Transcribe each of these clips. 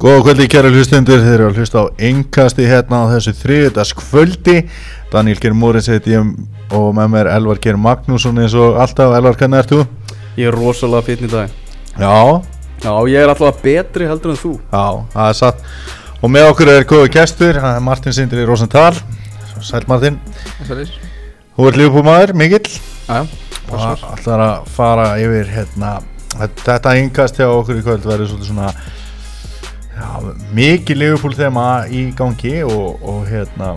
Góða kvöldi kæra hlustundur, þeir eru að hlusta á engasti hérna á þessu þriðdags kvöldi Daniel Geir Móris heiti ég og með mér Elvar Geir Magnússon eins og alltaf, Elvar hvernig ert þú? Ég er rosalega fítn í dag. Já, Já, ég er alltaf betri heldur en þú. Já, það er satt. Og með okkur er góða gestur, það er Martin Sindri Rosenthal. Sæl Martin, Sælir. þú ert lífbúmaður, mikill? Jæja, og ætlar að fara yfir hérna, þetta engast hjá okkur í kvöld verður svona já, mikið Liverpool þema í gangi og, og hérna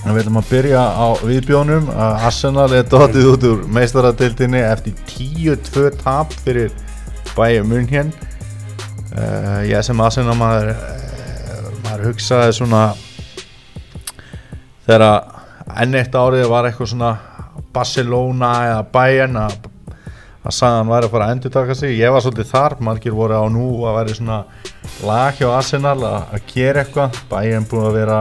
við viljum að byrja á viðbjónum Arsenal er dotið út úr meistaradildinni eftir 10-2 tap fyrir bæja mun hér uh, ég sem Arsenal maður uh, maður hugsaði svona þegar enn eitt árið var eitthvað svona Barcelona eða Bayern að að sagðan væri að fara að endur taka sig. Ég var svolítið þar, margir voru á nú að vera svona lag hjá Arsenal að, að gera eitthvað, Bayern búið að vera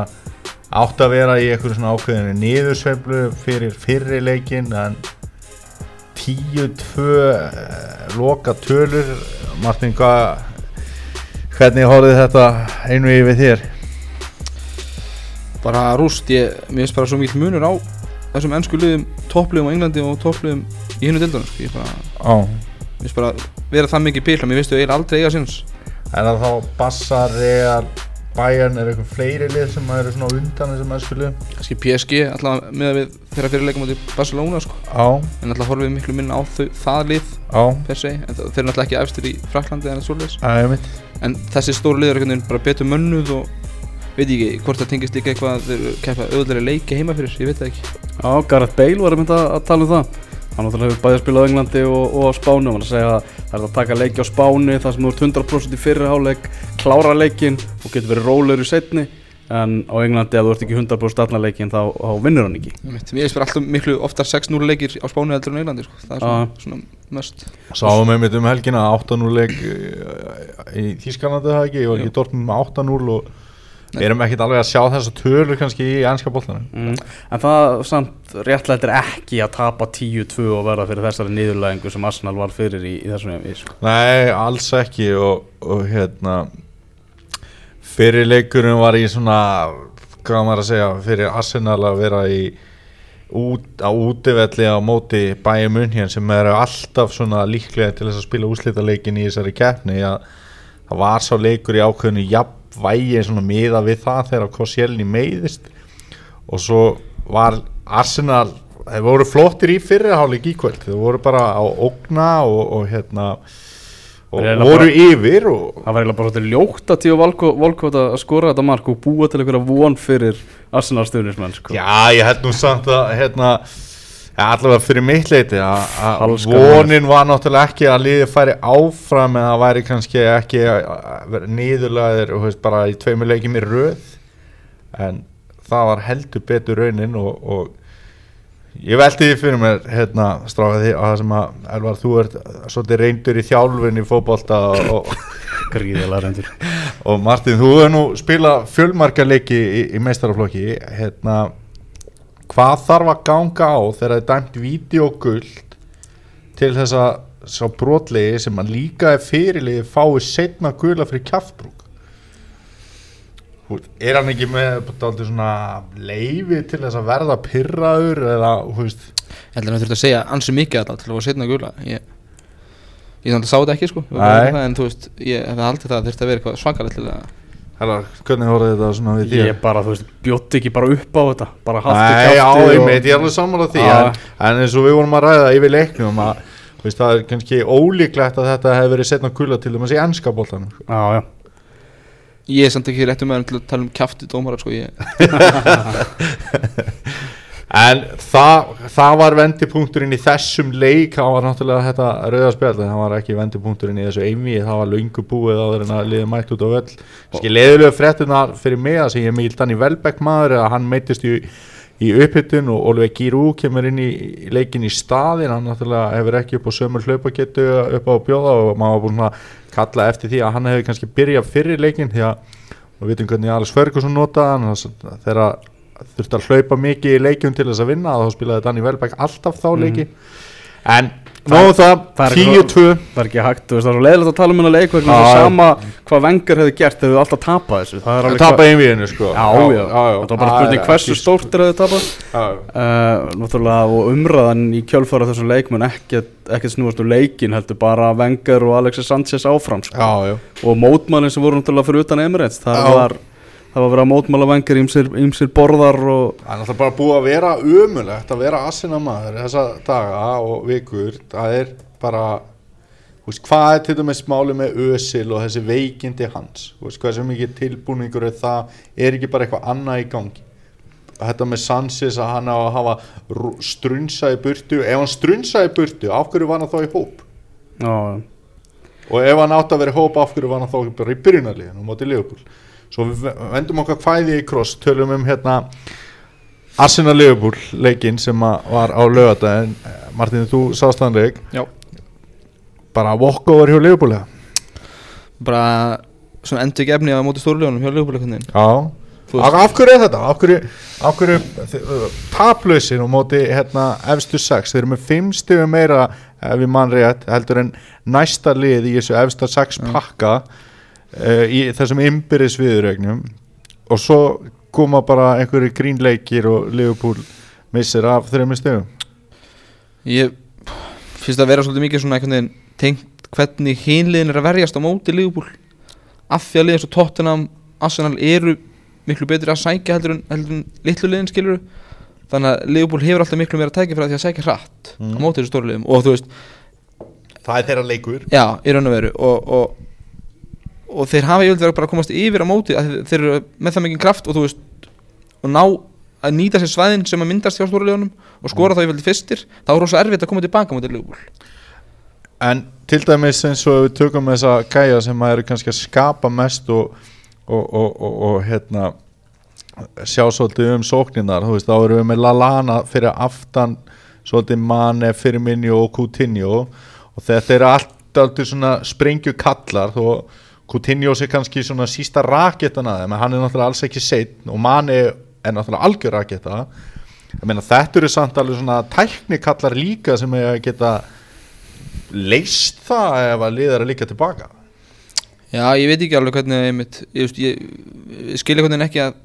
átt að vera í eitthvað svona ákveðinu niðursveiflu fyrir fyrri leikin en 10-2 eh, loka tölur. Martin, hvað hvernig horfið þetta einu yfir þér? bara rúst, ég, mér finnst bara svo mikil munur á þessum ennsku liðum, toppliðum á Englandi og toppliðum í hinnu dildunum sko. ég bara, Á, mér finnst bara vera það mikið píl og mér finnst þau eiginlega aldrei eiga sinns er það þá Bassa, Real Bayern, er eitthvað fleiri lið sem eru svona á undan þessum öskulið? kannski PSG, alltaf með við þeirra fyrirleikum átti Barcelona sko. Á, en alltaf horfum við miklu minna á þau, það lið á, per se, en þau- þeir eru alltaf ekki efstir í Fraklandi en svoleiðis, aðeins mitt en þessi stóru lið eru einhvern veginn bara betur mönnuð og veit ég ekki hvort það tengist líka eitthvað að þeir keppa auðvitað leiki heima fyrir, ég veit það ekki. Já, Gareth Bale var að mynda að tala um það Hann náttúrulega hefur bæðið spilað á Englandi og, og á Spáni. Og hann að segja að það er að taka leiki á Spáni þar sem þú ert 100% í fyrri háleik klára leikin og getur verið rólegur í setni en á Englandi ef þú ert ekki 100% allan leikin þá, þá vinnur hann ekki. Ég bara alltaf miklu oftar 6-0 leikir á Spáni heldur en á Englandi sko. það er svona, svona must. Sáum við mitt um helgina 8-0 leik í Þískanandi það ekki, ég var ekki dortmund með 8-0 og. Við erum ekkert alveg að sjá þessa tölur kannski í ennska boltanum mm. En það samt réttlættir ekki að tapa 10-2 og verða fyrir þessari niðurlægingu sem Arsenal var fyrir í, í þessum við sko. Nei, alls ekki og, og hérna fyrir leikurinn var í svona hvað maður að segja, fyrir Arsenal að vera í út, á útivelli á móti bæjum munn sem eru alltaf svona líklega til þess að spila úslita leikin í þessari keppni að það var sá leikur í ákveðinu jafnvægi svona miða við það þegar Koscielny meiðist og svo var Arsenal þeir voru flottir í fyrirháleik í kvöld þeir voru bara á ógna og, og hérna og voru bara- yfir og Það var eiginlega bara svolítið ljótt að tíu Volkot að skora þetta mark og búa til einhverja von fyrir Arsenal stuðnismenn sko. já ég held nú samt að hérna allavega fyrir mitt leiti að vonin var náttúrulega ekki að liði færi áfram en það væri kannski ekki að vera veist, bara í tveimur leikjum í röð. En það var heldur betur raunin og, og ég velti því fyrir mér hérna stráka því að það sem að Elvar þú ert svolítið reyndur í þjálfun í fótbolta og, og, og Martin þú hefur nú spilað fjölmarka leiki í, í meistaraflokki hérna hvað þarf að ganga á þegar það er dæmt vídeoguld til þess að sá brotlegi sem að líka er fyrirlegi fái setna gula fyrir veist, er hann ekki með leifi til þess að verða pyrraður eða, þú veist? Ég held að hann þurfti að segja ansi mikið alltaf til að fá setna gula. Ég, ég að sá þetta ekki sko. Það, En þú veist, ég hef haldið það að þurfti að vera eitthvað svangarlega að Hella, hvernig horfði þetta svona við Ég þér? bara, þú veist, bjótt ekki bara upp á þetta Bara haltu Nei, já, ég og- meit, ég er alveg sammála því en, en eins og við vorum að ræða yfir leiknum að þú veist, það er kannski ólíklegt að þetta hefur verið setna gula til þess í ennska boltanum sko. Já, já Ég er samt ekki réttum með til að tala um kjafti dómara sko ég, En það, það var vendipunkturinn í þessum leik. Það var náttúrulega þetta rauðarspjall það var ekki vendipunkturinn í þessu einví það var löngu búið áður en að liði mætt út á völl. Ski leðilega fréttunar fyrir mig að ég mýld hann í Velbæk maður að hann meittist í, í upphittun og Oliver Giroux kemur inn í leikin í staðin hann náttúrulega hefur ekki upp á sömur hlaupagetu upp á bjóða og maður var búin að kalla eftir því að hann hefur kannski byrjað fyrir leikin því að við veitum hvernig Alex Ferguson þess- þegar þurfti að hlaupa mikið í leikjum til þess að vinna og þá spilaði Danny Welbeck alltaf þá leiki. En Nó það, það er ekki 10-2 Það er ekki hægt, þú veist, það er svo leiðilegt að tala um hennar leik vegna Já, þess að já. sama hvað vengar hefði gert hefði alltaf tapað þessu. Það er alveg Tapa einvíðinu sko. Já, já, þetta var bara spurning hversu stórt er þau tapað Já, uh, Náttúrulega og umræðan í kjölfara þessum leikmenn ekkert, ekkert snúast um leikin heldur bara vengar og Alexis Sanchez áfram sko. já, já. Og mótmælinn sem voru náttúrulega fyrir utan Emirates það Já. var, það var verið að mótmæla vengar ímsir, borðar og Það er náttúrulega bara búið að vera umulegt að vera assina maður þessa daga og vikur. Það er bara veist, hvað er til dæmis máli með Ösil og þessi veikindi hans? Veist, hvað sem ekki tilbúningur er það? Er ekki bara eitthvað annað í gangi? Þetta með Sanchez að hann á að hafa strunsa í burtu. Ef hann strunsa í burtu, af hverju var hann þá í hóp? Já, og ef hann átt að vera í hóp af hverju var hann þá í byrjunarliðinu svo við vendum okkar kvæði í kross tölum um hérna Arsenal Liverpool leikinn sem var á lögadaginn Martin þú sást þann leik Já. bara walkover hjá Liverpool eða? bara svona endur ekki efni á móti stórljónum hjá Leopold af, hverju er þetta? af hverju, af hverju uh, taplausir og móti hérna efstu 6 þeir eru með 5 stigum meira ef við mann rétt heldur en næsta lið í þessu efsta 6 Já. Uh, í þessum ymbirðis viðurregnum og svo koma bara einhverju grínleikir og Liverpool missir af þreymur stigum Ég finnst að vera svolítið mikið svona einhvern veginn tengt hvernig hinliðin er að verjast á móti Liverpool. Af því að liðin svo Tottenham Arsenal eru miklu betri að sækja heldur en, heldur en litlu liðin skilur þannig að Liverpool hefur alltaf miklu meira tækja fyrir því að sækja hratt Mm. á móti þessu stóru liðum. Og þú veist, það er þeirra leikur. Já, í raun og veru. Og, og, og þeir hafa yfirlega bara að komast yfir á móti þeir eru með það mikið kraft og þú veist og ná að nýta sér svæðin sem að myndast hjá stóru liðunum og skora þá yfirlega fyrstir þá er rosa erfitt að koma tilbaka móti Liverpool. En til dæmis eins og við tökum þessa gæja sem að eru kannski að skapa mest og, og, og, og, og hérna sjá svolítið um sókninar þú veist, þá erum við með Lalana fyrir aftan svolítið Mane, Firmino og Coutinho. Og þetta eru allt aldrei svona sprengju kallar þó Coutinho sé kannski svona sísta raketan að þeim en hann er náttúrulega alls ekki seitt og Mane er náttúrulega algjör raketa ég meina þetta eru samt alveg svona tæknikallar líka sem eiga að geta leist það ef að liðar að líka tilbaka. Já, ég veit ekki alveg hvernig einmitt, ég, ég, ég skilja hvernig ekki að,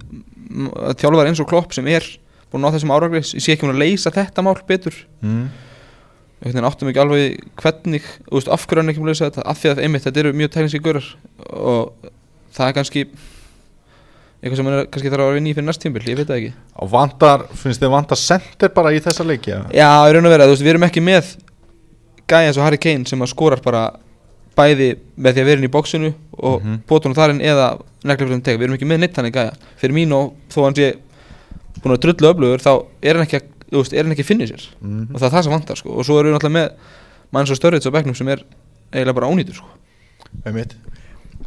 að þjálfar eins og klopp sem er búin ná þessum árangri ég sé ekki hún að leysa þetta mál betur. Mm. Veginn áttum ekki alveg hvernig þú veist, af hverju hann ekki búin að leysa þetta af því að einmitt, þetta eru mjög tekniski görar og það er kannski eitthvað sem hann er kannski þarf að vera vinni í fyrir næst tímbil, ég veit það ekki og vantar, finnst þið vantar sender bara í þessa leiki ja? Já, í raun og vera, þú veist, við erum ekki með gæja eins og Harry Kane sem að skorar bara bæði með því að vera inn í bóksinu og mm. -hmm. bótunum þarinn eða negleflum teg, við erum ekki með neitt hann í gæja fyrir mín og þó hann sé búin að drullu öflugur þá er hann ekki að, þú veist, er hann ekki finna sér? Mm. og það er það sem vantar sko. Og svo erum við náttúrulega með mann svo störrits á bekknum sem er eiginlega bara ónýtur sko. Einmitt.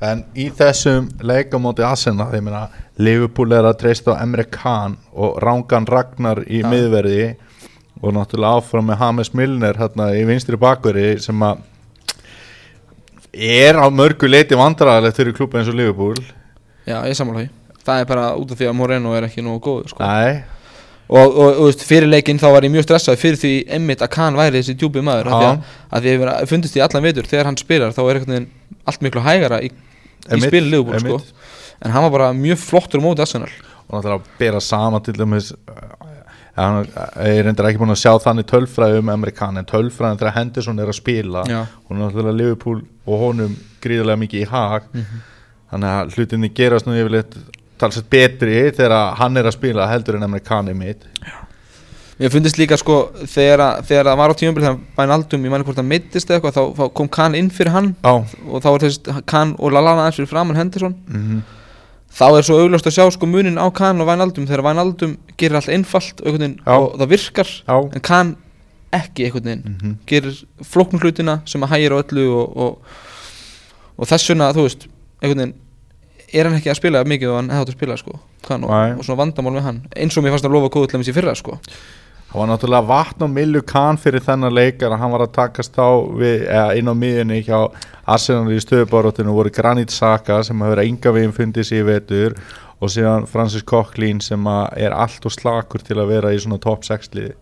en í þessum leikamóti Arsenal, ég meina Liverpool er að treysta á Emre Can og Rángan Ragnar í Já. miðverði og náttúrulega áfram með Hames Milner hérna í vinstri bakveri sem að er á mörgu leiti vandræðilegt fyrir klúpa eins og Liverpool. Já, ég sammála því. Það er bara út af því að Moreno er ekki nógu góð sko. Nei, og, og, og fyrir leikinn þá var ég mjög stressað fyrir því emmitt að Kahn væri þessi djúpi maður af því að, að ég fundist í allan veitur þegar hann spilar þá er allt miklu hægara í, í Einmitt, spil Liverpool sko. en hann var bara mjög flottur á móti Arsenal og náttúrulega að bera saman til dæmis uh, hann er reyndar ekki búin að sjá þannig tölfræði um Amerikan en tölfræðin þegar Henderson er að spila Já. og náttúrulega Liverpool og honum gríðarlega mikið í hag Mhm. þannig að hlutinni gerast nú yfirleitt talsett betri þegar hann er að spila heldur en Amerikani mitt. Mér fundist líka sko þegar, að- þegar það var á tímabili þegar Wijnaldum, ég mæli hvort það meittist eða eitthvað þá, þá kom Kahn inn fyrir hann á og þá var þessi Kahn og Lallana aðeins fyrir framann Henderson. Mm þá er svo augljóst að sjá sko munin á Kahn og Wijnaldum þegar Wijnaldum gerir allt einfalt og það virkar á en Kahn ekki einhvern veginn. Mm gerir flóknum hlutina sem að hægir á öllu og, og, og þess vegna þú veist einhvern veginn er hann ekki að spila mikið og hann hefði átt að spila sko Kahn og, og svona vandamál með hann eins og mér fannst að lofa góðu til að fyrra sko. Það var náttúrulega vatn og millu kann fyrir þennan leikar að hann var að takast á við, eða inn á miðunni hjá Arsenal í stöðubaróttinu voru Granit Xhaka sem hefur enga veginn fundið sér í vetur og síðan Francis Coquelin sem að er allt og slakur til að vera í svona top 6 liði.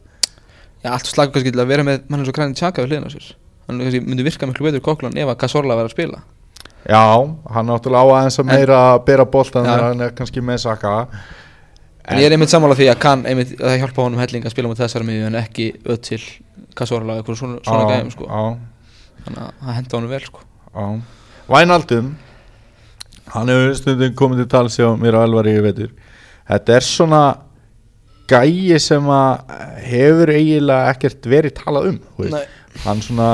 Ja, allt slagur kannski til að vera með mann eins og Granit Xhaka við hliðina á sér. Hann myndi virka miklu betur koklan ef að Cazorla verið að spila Já, hann náttúrulega á aðeins að meira að bera boltan Já. þegar hann er kannski með Saka en ég er einmitt sammála því að kann einmitt að það hjálpa honum helling að spila með þessari miðju en ekki öll til eða eitthvað svona, svona gæðum sko. Þannig að það henda honum vel sko. Vænaldum Hann hefur stundum komið til tals hjá mér og Elvari í vetur Þetta er svona gæi sem að hefur eiginlega ekkert verið talað um hann svona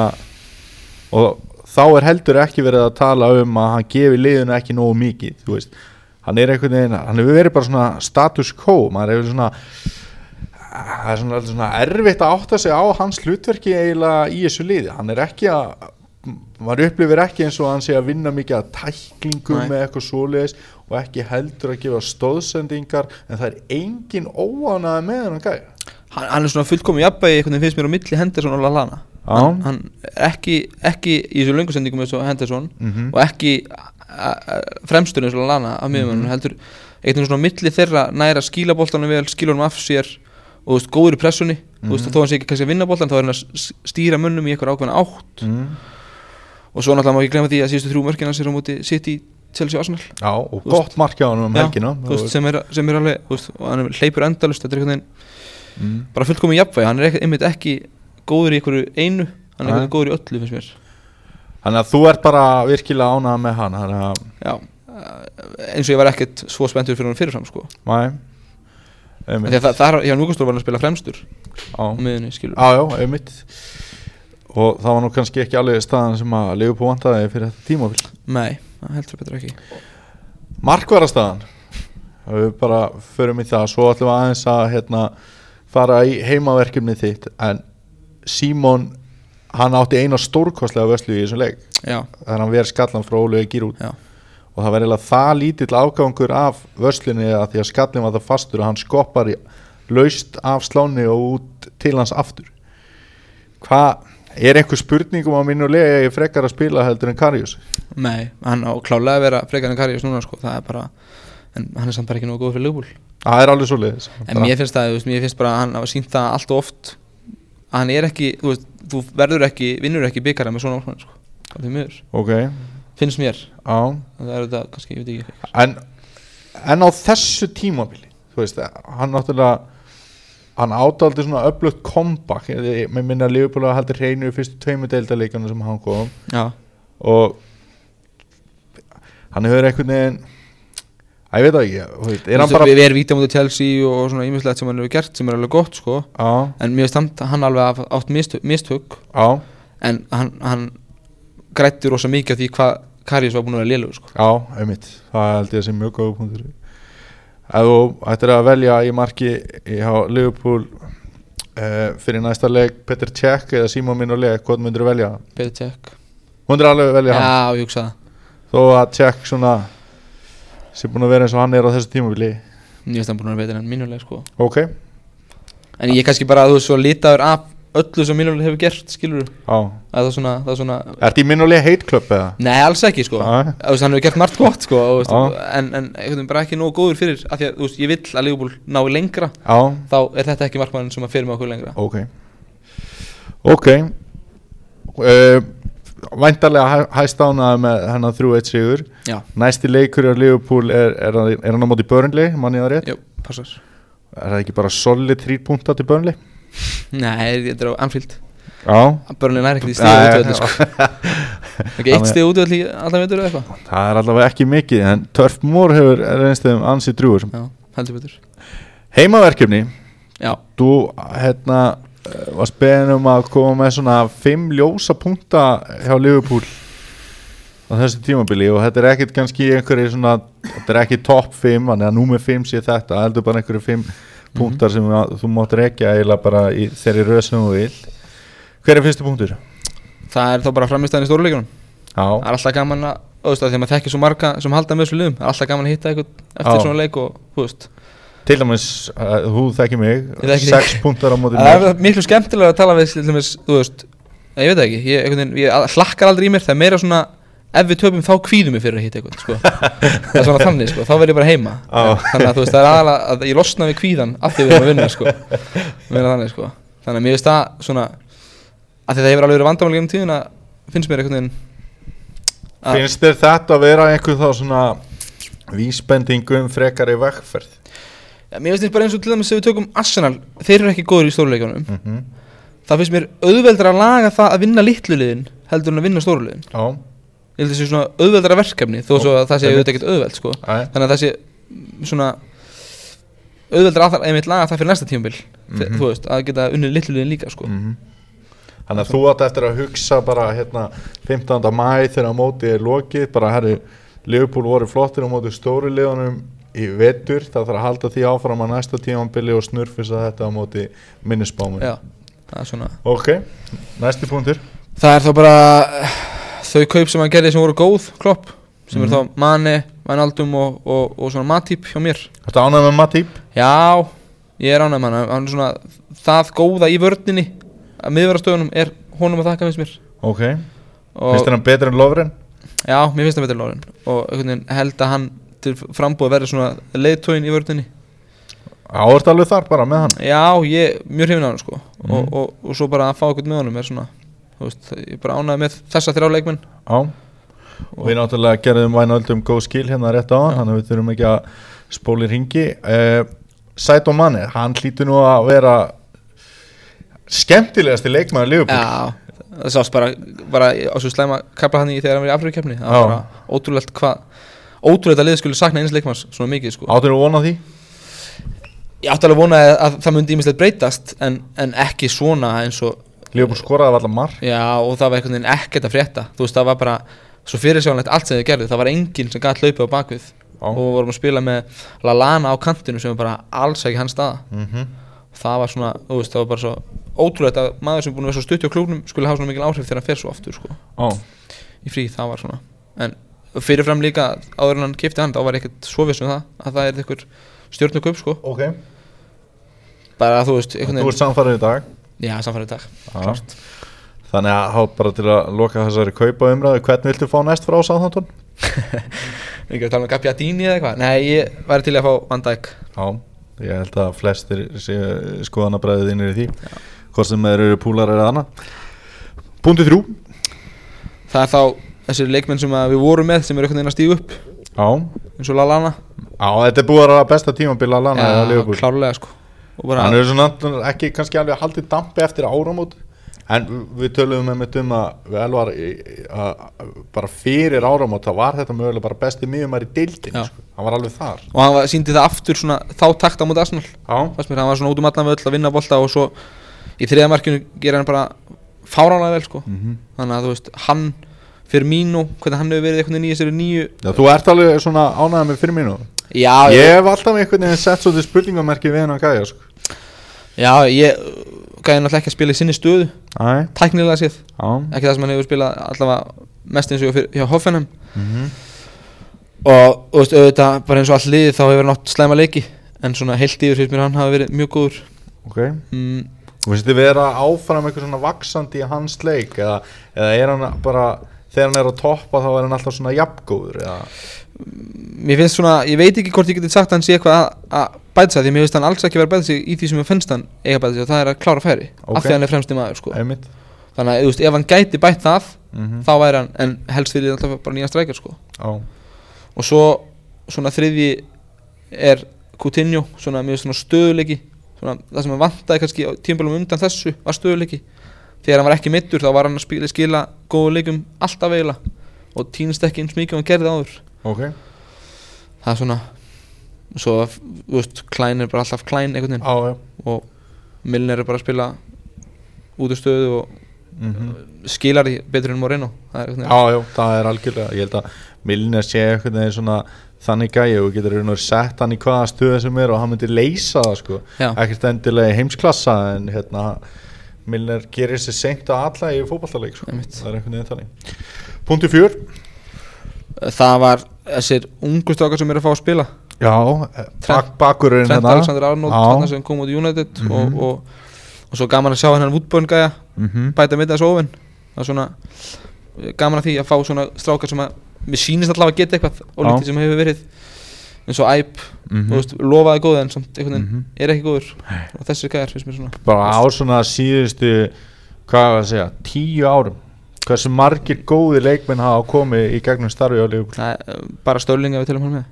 og þá er heldur ekki verið að tala um að hann gefi liðinu ekki nógu mikið þú veist, hann er einhvern veginn hann hefur verið bara svona status quo maður hefur svona það er svona, svona erfitt að átta sig á hans hlutverki eiginlega í þessu liði hann er ekki að maður upplifir ekki eins og hann sé að vinna mikið að tæklingum Nei. með eitthvað svoleiðis og ekki heldur að gefa stóðsendingar en það er engin óanaði með hann gæja hann, hann er svona fullkomi jafnbæði finnst mér á milli Henderson og Lallana Já. Hann, hann ekki, ekki í þessu löngusendingum eins og Henderson Mhm. og ekki fremstur eins og Lallana af miðjumönnum heldur einhvern veginn svona á milli þeirra næra skíla boltanum vel, skíla honum af sér og þú veist, góður í pressunni þú veist, og þó hann sé ekki kannski að vinna boltan þá er hann að stýra mönnum í eitthvað ákveðna átt. Mm. og svo náttúrulega má ekki glemma því að síðustu þrjú mörkina sér á móti City, Chelsea og Arsenal. Já, og gott markja á hann um Já, helgina. þú veist, sem, er, sem er alveg þú veist, og hann hleypur endalust þetta er veginn mm. bara fullkomin jafnvægi, hann er einmitt ekki góður í einhverju einu, hann er Nei. einhvern góður í öllu finnst mér. Þannig að þú ert bara virkilega ánað með hann að, já, eins og ég var ekkert svo spenntur fyrir hann fyrirfram sko. Því að það, það hjá Núkastór var hann að spila fremstur á miðunni skilur já, já, einmitt. Og það var nú kannski ekki alveg staðan sem að lifa på vantaði fyrir þetta tímabil. Nei, það heldur betur ekki. Markvarastaðan Við bara förum í það. Svo ætlum við aðeins að hérna, fara í heimaverkefni þitt. En Símon Hann átti eina stórkostlega vöslu í þessum leik. Já, Þegar hann verið skallan frá Óluði Gírút já, og það eiginlega það lítill afgangur af vörslinni að því að skallin var það fastur og hann skoppar í, laust af sláni og út til hans aftur. Hvað er einhver spurningum á mínu lega ég frekar að spila heldur en Karius? Nei, hann á klálega að vera frekar en Karius núna sko, það er bara en hann er samt bara ekki nógu góð fyrir lögbúl það er alveg svo leiðis en mér finnst það, mér finnst bara að hann hafa sínt það allt of oft. að hann er ekki, þú veist, þú verður ekki vinnur ekki byggara með svona ákvæmlega sko, það er mjög, ok, finnst mér. Á það er þetta, kannski, ég veit ekki. En, en á þessu tímabili þú veist, hann náttúrulega hann ádaldi svona öflugt comeback. Ég með minna að Liverpool haldi hreinu í fyrstu tveimu deildaleikana sem hann kom. Já, og hann hefur einhvern veginn ég veit það ekki þú er hann bara við, erum vítið á móti Chelsea og svona ímislegt sem hann hefur gert sem er alveg gott sko. Á, en mér finnst hann alveg átt mistök. Á, en hann, hann grætti rosa mikið af því hvað Karius var búin að vera lélugur sko. á, einmitt. Það held ég að sé mjög góða punktur. Ef þú ættir að velja í marki í Liverpool uh, fyrir næsta leik Peter Cech eða Simon Minolet, hvað myndir þú velja? Betur tjekk myndir alveg velja hann? Já, ég hugsa það. Þó að Cech svona sé búin að vera eins og hann er á þessu tímabili. Mér finnst hann búin að vera betur en mínuleg sko. Ok, En ég er kannski bara að þú veist svo litaður af öllu sem mínuleg hefur gert, skilur á. Það er svona, það er svona Ertu í Minolet hate club eða? Nei, alls ekki sko. Já. Þú veist, hann hefur gert margt gott sko og, veist, Já. En, en einhvern veginn bara ekki nógu góður fyrir af Því að þú veist, ég vill að Leopold nái lengra. Já, Þá er þetta ekki markmann sem að fyrir með okkur lengra. Ok. Ok. Uh, Væntarlega hæ, hæst ánað með hennar 3-1 sigur. Já, Næsti leikur á Liverpool er, er, er hann á móti Burnley, mann ég það rétt? Jú, passar. Er það ekki bara solid 3 punta til Burnley? Nei, þetta er á Anfield. Já, Börnlega næri ekkert í stíða Nei, útvöldi sko. Ekki eitt stíða útvöldi alltaf veitur eða eitthvað? Það er allavega ekki mikið En Turf Moor hefur reynstum ansi drúur Já, heldur betur. Heimaverkefni. Já, Þú hérna eh, varst beðin um að koma með svona 5 ljósa punkta hjá Liverpool á þessu tímabili og þetta er ekkit kannski einhverju svona, þetta er ekki topp 5 þannig að númer 5 sé þetta heldur bara einhverju 5 punktar sem að, þú mátt rekja eiginlega bara í þeirri röð sem þú vil hver er fyrstu punktur? það er þá bara framistæðin í stóruleikunum Já, Það er alltaf gaman að, þú veist, að því að maður þekkir svo marga sem halda með þessu liðum. Það er alltaf gaman að hitta eitthvað eftir Já. svona leik og, þú veist til dæmis uh, þú þekki mig, Ég þekki 6 punktar á móti Það mér. er miklu skemmtilega að tala við, til dæmis, þú veist Ég veit það ekki, ég, einhvern veginn, ég hlakkar aldrei í mér Það er meira svona, ef við töpum þá kvíðum við fyrir að hitta eitthvað, sko. Það er svona þannig, sko, þá verð ég bara heima. Já. Þannig að þú veist, það er aðalega að ég losna við kvíðan af því við erum að vinna, sko. Meina þannig, sko. Þannig að mér finnst það svona að því það hefur alveg verið vandamál gegnum tíðina finnst mér einhvern veginn að- Finnst þér þetta að vera einhver þá svona vísbendingum frekari vegferð? Ja, mér finnst þetta bara eins og til dæmis ef við tökum Arsenal þeir eru ekki góður í stóruleikunum Mm -hmm. það finnst mér auðveldra að laga það að vinna litlu liðin heldur en að vinna stóru liðin Já, ég held að það sé svona auðveldra verkefni þó svo að það sé auðvitað ekkert auðveld sko. Þannig að það sé mm, svona auðveldra að einmitt laga það fyrir næsta tímabil Mhm. þú veist, að geta unnið litlu liðin líka sko. mhm. Þannig að þú átt eftir að hugsa bara hérna 15. mæ þegar mótið er lokið bara herri, Liverpool voru flottir á móti stóri liðunum í vetur það þarf að halda því áfram að næsta tímanbili og snurfisa þetta á móti minnisbámi Já, það er svona. Ok, næsti punktur. Það er þá bara þau kaup sem hann gerði sem voru góð klopp sem Mhm. er þá Mane, Wijnaldum og, og, og svona Matip hjá mér. Þetta ánægð með Matip? Já, ég er ánægð með hann. Hann er svona það góða í vördninni að miðverðastöðunum er honum að þakka finnst mér. Ok, og, finnst þér hann betur en Lovren? Já, mér finnst það betur Lórin og einhvern veginn held að hann til frambúið verður svona leiðtóin í vördninni Áert alveg þar bara með hann? Já, ég mjög hrifin á hann sko. Mhm. og, og, og svo bara að fá eitthvað með honum er svona veist, ég bara ánægð með þessa þrjá leikmenn. Já. Og við náttúrulega gerðum vænöldum góð skil hérna rétt á hann Þannig að við þurfum ekki að spóli ringi uh, Saito Mane, hann hlýtur nú að vera skemmtilegasti leikmaður Liverpool. Já, það sást bara, bara á svo slæma kapla hann í þegar hann var í Afrikakefni það Já. var bara ótrúlegt hvað ótrúlegt að liðið skulle sakna eins leikmanns svona mikið sko. Áttur þú vona því? Ég átti alveg að vona að, að það myndi ímislegt breytast en, en ekki svona eins og Liverpool skoraði allar mark. Já og það var einhvern veginn ekkert að frétta. Þú veist það var bara svo fyrirsjónlegt allt sem þið gerðu. Það var enginn sem gætt hlaupið á bakvið Já. og við vorum að spila með Lallana á kantinu sem var bara alls ekki hans staða. Mm það var svona, þú veist, það var bara svo ótrúlegt að maður sem búin að vera svo stutt á klúknum skulle hafa svona mikil áhrif þegar hann fer svo aftur sko. Í frí, það var svona. En fyrirfram líka áður en hann kipti hann þá var ekkert svo viss um það að það er eitthvað stjórnukaup sko. Ok. Bara þú veist, Þú ert samfærið í dag? Já, samfærið dag, Já. klart. Þannig að hát bara til að loka þessari kaupa umræðu Hvern viltu fá næst frá Sáþantón? ekki að tala um Gabbiadini eða eitthvað. Nei, ég væri til að fá Van Dijk. Já, ég held að flestir skoðanabræðið innir í því Hvort sem þeir eru púlar eða annað Punktið þrjú. Það er þá þessir leikmenn sem að við vorum með sem eru einhvern veginn að stígu upp. Já, eins og Lallana Já þetta er búið að vera besta tímabila að lana eða Liverpool. klárlega sko. Hann er svona ekki kannski alveg haldið dampi eftir áramót. En við töluðum með mitt um að vel var að bara fyrir áramót þá var þetta mögulega bara besti miðjumar í deildin Já. sko. Hann var alveg þar. Og hann var, síndi það aftur svona þá takta fannst mér, hann var svona út um allan völl að vinna bolta og svo í þriða markinu gera hann bara fáránlega vel sko. Mhm. þannig að þú veist, hann fyrir mínu hvernig hann hefur verið einhvern veginn í þessari nýju Já þú ert alveg svona ánægð með fyrir mínu já, Ég hef alltaf einhvern veginn sett svolítið spurningamerki við hennan gæja sko. já, ég gæði náttúrulega ekki að spila í sinni stöðu. Æ, tæknilega séð, já. Ekki það sem hann hefur spilað allavega mest eins og fyrir- hjá Hoffenheim. Mhm. og þú veist, auðvitað bara eins og all liðið þá hefur hann átt slæma leiki. En svona heilt yfir finnst mér að hann hafa verið mjög góður. Ok. Mm, Þú finnst þið vera áfram eitthvað svona vaksandi í hans leik? Eða, eða er hann bara þegar hann er á toppa þá er hann alltaf svona jafngóður eða mér finnst svona, ég veit ekki hvort ég geti sagt að hann sé eitthvað að, bæta sig því mér finnst hann alls ekki vera að bæta sig í því sem ég finnst hann eiga bæta sig og það er að klára færi Ok. af því hann er fremsti maður sko. þannig að veist, ef hann gæti bætt það mm þá væri hann, en helst fyrir alltaf bara nýja strækjar sko. Já, og svo svona þriðji er Coutinho, svona mjög svona stöðuleiki svona, það sem hann vantaði kannski á tímpilum undan þessu var stöðuleiki þegar hann var ekki mittur þá var hann að spila, skila góðu leikum alltaf eiginlega og týnist ekki eins mikið og hann gerði áður. Ok. Það er svona svo, þú veist, Klein er bara alltaf Klein einhvern veginn. Já, já. Og Milner er bara að spila út af stöðu og mm skilar því betur en Moreno. Það er einhvern veginn. Já, já, það er algjörlega Ég held að Milner sé eitthvað neginn svona þannig gæi og getur og veru sett hann í hvaða stöðu sem er og hann myndir leysa það sko. Ekkert endilega í heimsklassa en hérna Milner gerir sér seint á alla í fótballtaleik sko. Það er einhvern veginn þannig. Punkti fjör. Það var þessir ungu strákar sem eru að fá að spila. Já, bak, bakurinn Trent hérna. Alexander Arnold sem kom út í United Mhm. og, og, og svo gaman að sjá hennar Woodburn gæja. Mhm. bæta mitt þessu ofinn það er svona gaman að því að fá svona strákar sem að mér sýnist allavega að geta eitthvað og lítið sem hefur verið eins og æp, Mhm. þú veist, lofaði góð en samt einhvern veginn Mhm. er ekki góður. Og þessi gæðar finnst mér svona. Bara á svona síðustu hvað var að segja, tíu árum hversu margir góði leikmenn hafa komið í gegnum starfi á eh, bara störlinga við tilum hann með.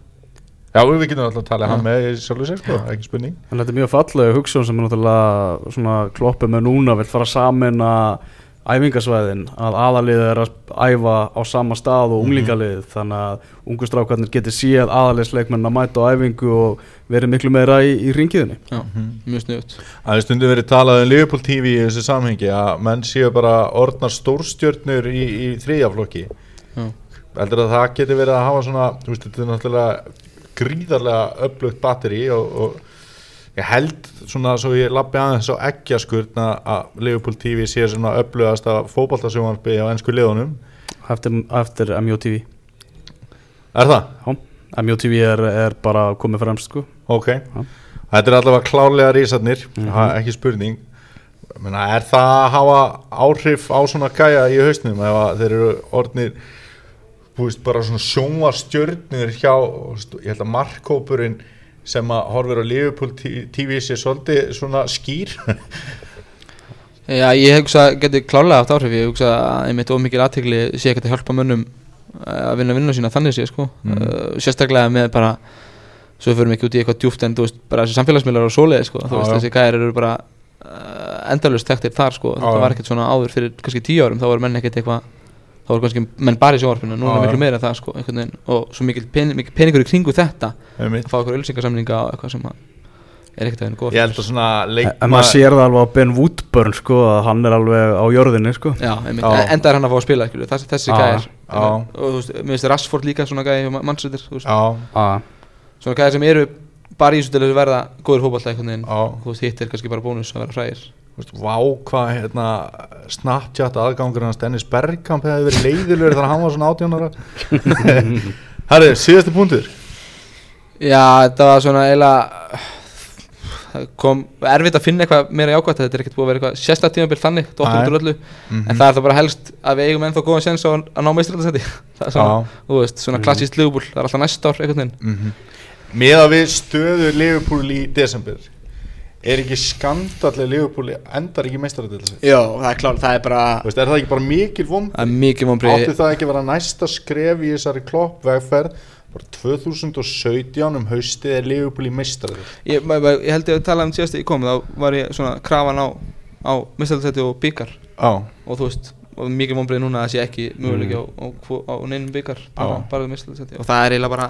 Já, við getum alltaf að tala Já. hann með í sjálfur sér, sko, ekki spurning. En þetta er mjög fallega hugsun sem er náttúrulega svona kloppi með núna vill fara saman að æfingasvæðin að aðalið er að æfa á sama stað og unglingalið þannig að ungustrákarnir geti séð aðaliðsleikmenn að mæta á æfingu og verið miklu meira í, í ringiðinni Já, mjög sniðut Það er stundum verið talað um Liverpool TV í þessu samhengi að menn séu bara orðnar stórstjörnur í, í þriðjaflokki Já. heldur að það geti verið að hafa svona þú veist, þetta er náttúrulega gríðarlega upplugt batteri og, og ég held svona svo ég lappi aðeins á ekkjaskurna að Liverpool TV sé svona upplugast að fótballtasjónvarpi á ennsku liðunum eftir, eftir MJTV Er það? Já, MJTV er, er bara komið fremst sko Ok, Já. þetta er allavega klálega rísarnir, Mhm. ha, ekki spurning Menna, er það að hafa áhrif á svona gæja í hausnum ef að þeir eru orðnir þú veist, bara svona sjónvarstjörnir hjá, ég held að markkópurinn sem að horfir á Liverpool TV sé svolítið svona skýr. Já, ég hugsa að geti klálega haft áhrif. Ég hugsa að einmitt ómikið aðtegli sé ekkert að hjálpa mönnum eh, að vinna vinna sína þannig sé sko. Mm. uh, sérstaklega með bara svo fyrir ekki út í eitthvað djúft en þú veist bara þessi samfélagsmiðlar og svoleið sko. Þú veist þessi gæðir eru bara uh, endalust þekktir þar sko. Þetta var ekkert svona áður fyrir kannski tíu árum þá voru menn ekkert eitthvað þá voru kannski menn bara í sjónvarpinu núna er miklu meira en það sko og svo mikil, pen, mikil peningur í kringu þetta að fá eitthvað ölsingarsamninga og eitthvað sem er ekkert að henni góð ég held að svona En maður sér það alveg á Ben Woodburn sko að hann er alveg á jörðinni sko. Já, en- enda er hann að fá að spila skilur, þessi, þessi Já, gæðir já. og þú veist, mér finnst Rashford líka svona gæði Já, ah, svona gæðir sem eru bara í þessu til að verða góður veist, hitt er kannski bara bónus að vera veist, Vá hvað hérna, Snapchat aðgangur hans Dennis Bergkamp hefði verið leiðilegur þegar hann var svona 18 ára. Herri, síðasti punktur. Já, þetta var svona eiginlega kom erfitt að finna eitthvað meira jákvæmt þetta er ekkert búið að vera eitthvað sérstaklega tímabil þannig öllu, Mhm. en það er það bara helst að við eigum ennþá góðan sens á að að ná meistaröldasetti það er svona, þú veist, svona klassíst lögbúl það er alltaf næsta ár veginn. Mm Með að við stöðu Liverpool í desember Er ekki skandallega Liverpool endar ekki meistaradil Já, það er klár, það er bara Er það ekki bara mikil vom það er mikið vonbrigði. Átti það ekki að vera næsta skref í þessari klopp vegferð bara 2017 um haustið er Liverpool í meistaradil ég, ég held ég að tala um síðast þegar ég kom þá var ég svona krafan á, á mistalsætti og byggar Já, og þú veist, og mikið vonbreið núna að það sé ekki möguleiki á, á, á, á neinum byggar bara, Já. bara mistalsætti og það er eiginlega bara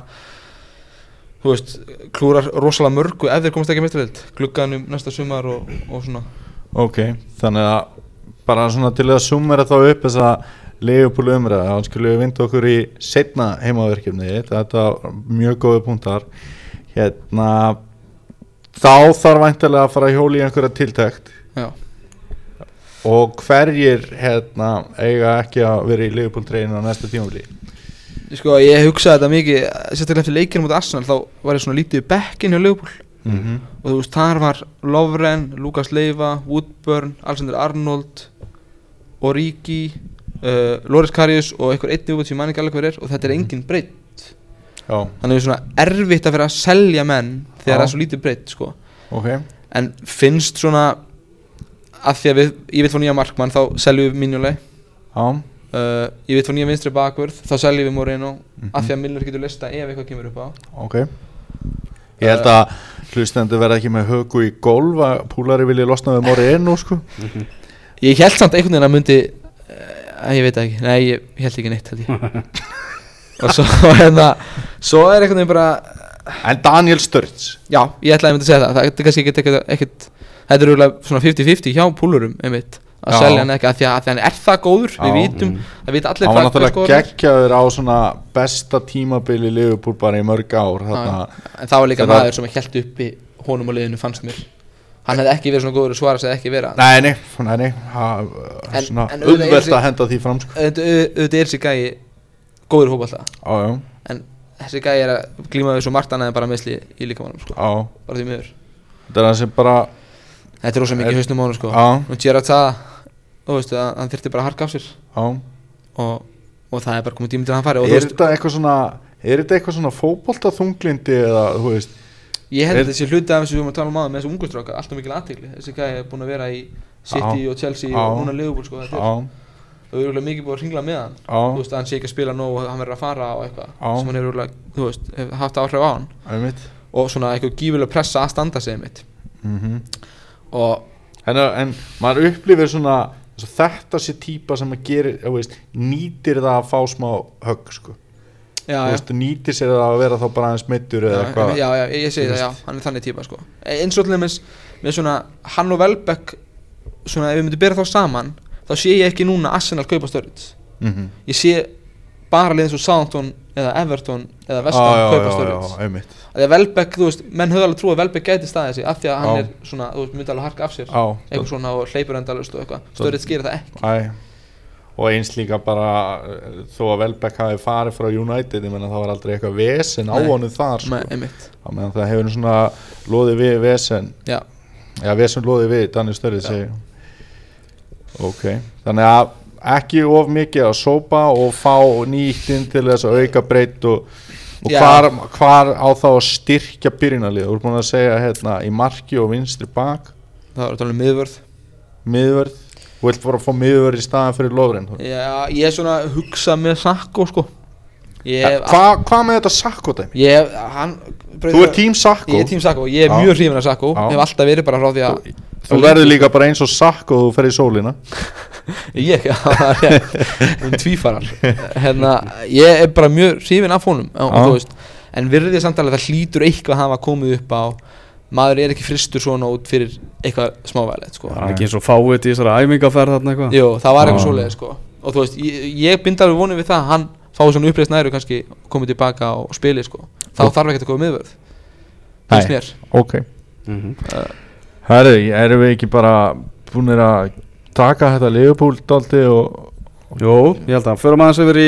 þú veist, klúrar rosalega mörgu ef þeir komast ekki mistalsætt glugganum næsta sumar og, og svona. Ok Þannig að bara svona til að sumera þá upp þess að Liverpool umræða, hann skulle vinda okkur í setna heimaverkefni þetta var mjög góði punktar. Hérna þá þarf væntilega að fara hjóli í einhverja tiltækt já, og hverjir hérna eiga ekki að vera í Liverpool treynu á næsta tímafili sko ég hugsaði þetta mikið sérstaklega eftir leikinu mot Arsenal þá var ég svona lítið í bekkin hjá Leopold mm -hmm. og þú veist, þar var Lovren, Lukas Leiva, Woodburn, Alexander Arnold Origi uh, Loris Karius og einhver einnig út sem ég man ekki alveg hver er og þetta er engin breytt Já, þannig að það er svona erfitt að vera að selja menn þegar það er svo lítið breytt sko. ok. En finnst svona að því að við, ég vil fá nýja markmann þá seljum við Mignolet. Já, uh, ég vil fá nýja vinstri bakvörð þá seljum við Moreno Mhm. að því að Milner getur lista ef eitthvað kemur upp á. Ok. Ég held að hlustendur verða ekki með högu í golf að púlari vilja losna við Moreno sko. Ég held samt einhvern veginn að myndi uh, ég veit ekki, nei ég held ekki neitt held ég. Og svo hérna svo er einhvern veginn bara En Daniel Sturridge. Já, ég ætlaði að myndi að segja það. Það er kannski ekkert, ekkert, ekkert þetta er örugglega svona 50-50 hjá púlurum einmitt að Já. selja hann ekki að því að, hann er það góður við Já. vitum, það vita allir Hann var hvað- hvað náttúrulega geggjaður á svona besta tímabili Liverpool bara í mörg ár þarna, en það var líka maður sem held uppi honum og liðinu fannst mér. Hann hefði ekki verið svona góður og svara sig ekki vera Nei, nei, nei, nei ha, En- Svona er þessi- að henda því fram sko. auðvitað er þessi gæi góður Já, já, en þessi gæi er að glíma við svo margt annað en bara meðsli í líkamannum sko. já. Bara því miður. Þetta er það sem bara þetta er rosa mikið hausnum á honum sko. Já, og Gerard sagði þú veist að hann þyrfti bara að harka af sér. Og, og það er bara komið tími til að hann fari. Er þetta eitthvað svona er þetta eitthvað svona fótbolta þunglindi eða, þú veist? Ég held Er- þessi hluti af þessu við erum að tala um aðeins með þessu ungustráka alltaf mikil aðtegli þessi gæði er búin að vera í City Já. og Chelsea Já. og núna Liverpool sko þetta er á, örugglega mikið búin að ringla með hann. Á, þú veist hann sé ekki að spila nóg og hann verður að fara og eitthvað sem hann hefur örugglega, þú veist haft áhrif á hann. Einmitt. Og svona eitthvað gífilega pressa að standa sig mitt mm og en, en maður upplifir svona svo þetta sé típa sem að þú veist, nýtir það að fá smá högg sko. nýtir sér það að vera þá bara aðeins meittur eða eitthvað já, já, ég segi það, já, hann er þannig típa sko. Eins og dæmis með svona hann og Velbeck svona ef við myndum bera þá saman þá sé ég ekki núna Arsenal kaupa störrits mm ég sé bara liðið svo Southampton eða Everton eða Vestham já, kaupa að því að Velbeck, þú veist, menn höfðu alveg trú að Velbeck gæti staðið sig af því að hann Já. er svona, þú veist, myndi alveg harka af sér. Á, eitthvað svona og hleypur endalust og eitthvað. Störrits gerir það ekki. Æ, og eins líka bara þó að Velbeck hafi farið frá United ég menna það var aldrei eitthvað vesen á Nei. honum þar sko. á meðan það hefur svona loðið við vesen. Já, já vesen loðið við Danni Störrið segi ok, þannig að ekki of mikið að sópa og fá nýttinn til þess að auka breytt og, og hvar, hvar á þá að styrkja byrjunalið, þú ert búin að segja hérna í marki og vinstri bak. Það að tala um miðvörð. Miðvörð, þú vilt bara fá miðvörð í staðan fyrir lofren já, ég er svona að hugsa með Sakko sko. Ég, Hvað hva með þetta Sakko dæmi? ég, hann Þú er tím Sakko? Ég er tím Sakko, ég er mjög hrifin af Sakko. Hef alltaf verið bara frá því að Þú verður líka bara eins og Sakko og þú fer í sólina. Ég, já, það er um tvífarar. Hérna, ég er bara mjög hrifin af honum og, en virðið samt alveg það hlýtur eitthvað að hafa komið upp á maður er ekki fristur svona út fyrir eitthvað smávægilegt sko. Það er ekki eins og fáið í þessari æfingaferð þarna eitthvað. Jú, það var eitthvað svoleið sko. og þú veist, ég, ég bind alveg vonið við það að hann fái svona uppreist næru kannski komið tilbaka og spili sko. þá þarf ekki að koma miðvörð. Nei. Herri, erum við ekki bara búinir að taka þetta Leopold daldi og Jú, ég held að Förum aðeins yfir í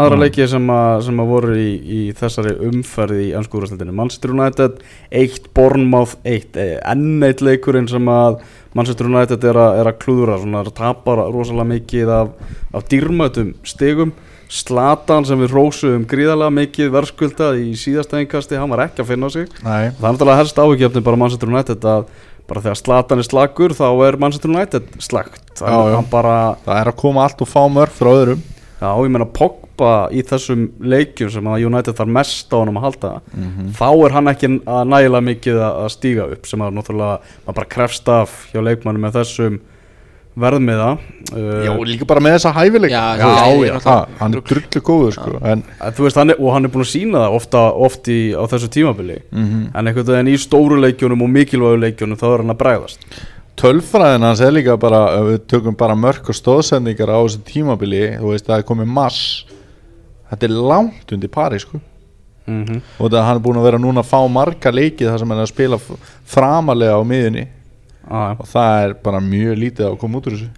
aðra Mm. leiki sem, að, sem að voru í, í þessari umferði í anskúrastildinu Manchester United 1, Bournemouth 1 eh, enn eitt leikurinn sem að Manchester United er að, er að klúðura svona að tapa rosalega mikið af, af dýrmætum stigum. Slatan sem við rósuðum gríðarlega mikið verðskuldað í síðasta einkasti hann var ekki að finna sig. Nei, Það er náttúrulega helst áhugjefni bara Manchester United að bara þegar Slatan er slagur þá er Manchester United slagt hann bara það er að koma allt og fá mörg frá öðrum. Já, ég meina Pogba í þessum leikjum sem að United þarf mest á honum að halda þá er hann ekki að nægilega mikið að að stíga upp sem að náttúrulega maður bara krefst af hjá leikmannu með þessum verðmiða uh, Já, líka bara með þessa hæfileik Já, já, er já, hann er drullu góður sko, en Þú veist, hann er, og hann er búin að sína það ofta, oft í, á þessu tímabili. Mhm. en einhvern veginn í stóru leikjunum og mikilvægu leikjunum þá er hann að bregðast. Tölfræðin hans er líka bara ef við tökum bara mörg og stóðsendingar á þessu tímabili, þú veist það er komið mass þetta er langt undir pari sko. Mm -hmm. og það hann er búin að vera núna að fá marga leikið þar sem hann er að spila framalega á miðunni ah, og það er bara mjög lítið að koma út úr þessu.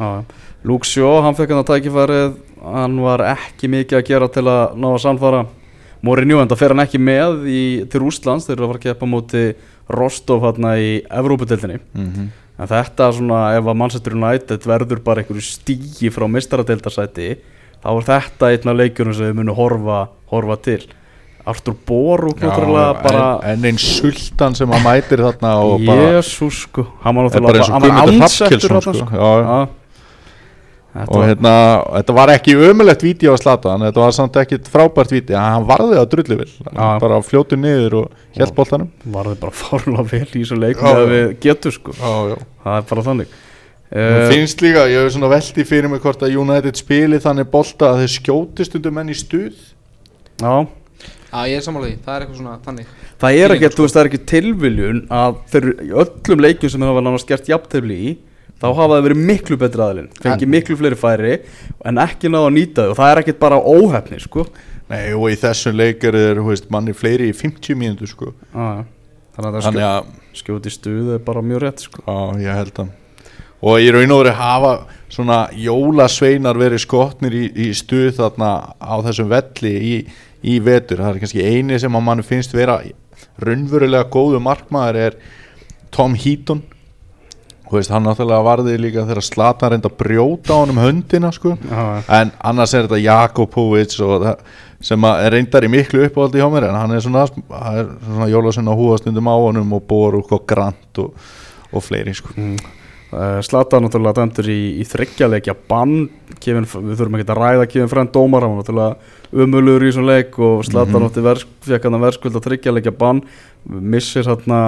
Ah, Luke Shaw, hann fekk hann að tækifærið. Hann var ekki mikið að gera til að ná að sannfara Mourinho, en það fer hann ekki með í, til Úslands þeir eru að fara að keppa móti Rostov hérna í Evrópudeldinni mm -hmm. En þetta svona ef að Manchester United verður bara einhverju stígi frá mistaradeildarsæti þá er þetta einn af leikjunum sem við munum horfa, horfa til Artur bara en, en einn sultan sem að mætir þarna og bara Jésús sko. Hann var náttúrulega hann var þarna, sko. Þetta og hérna, þetta var ekki ömulegt vídeo að slata hann, þetta var samt ekki frábært vídeo. Hann varði að drullu Já. bara fljótu niður og hjælt boltanum. Varði bara fárlega vel í þessu leik með að við getum sko. Já, já. það er bara þannig. Mér uh, finnst líka, ég hef svona veldi fyrir mig hvort að United spili þannig bolta að þeir skjóti stundum menn í stuð. Já, Já, ég er sammálaði, það er eitthvað svona þannig. Það er ekki, þú veist, það er ekki tilviljun að þeir í öllum leikjum sem hafa nánast gert jafntefli í þá hafa það verið miklu betri aðilinn fengið miklu fleiri færi en ekki náða að nýta þau. Og það er ekkit bara óhefni sko. Nei, og í þessum leikar er, þú veist, manni fleiri í 50 mínútur sko. Ah, þannig að það að, skjóti stuð er bara mjög rétt sko. Já, ég held að Og í raun og veru hafa svona jólasveinar verið skotnir í, í stuð þarna á þessum velli í, í vetur. Það er kannski eini sem að mann finnst vera raunverulega góðu markmaður er Tom Heaton. Veist, hann náttúrulega varði líka þegar Slatan reyndi að brjóta á honum höndina sko. En annars er þetta Jakobovic sem reyndar í miklu uppáhaldi hjá mér en hann er svona, hann svona Jólasson á húastundum á honum og Boruk og Grant og, og fleiri sko. Slata náttúrulega dæmdur í, í þryggjarleikja bann. Kevin, við þurfum ekki að ræða Kevin Frenn dómar, hann náttúrulega umulur í svona leik og Slata Mhm. náttúrulega vers, fekk hann að verðskuld að þryggjarleikja bann missir hérna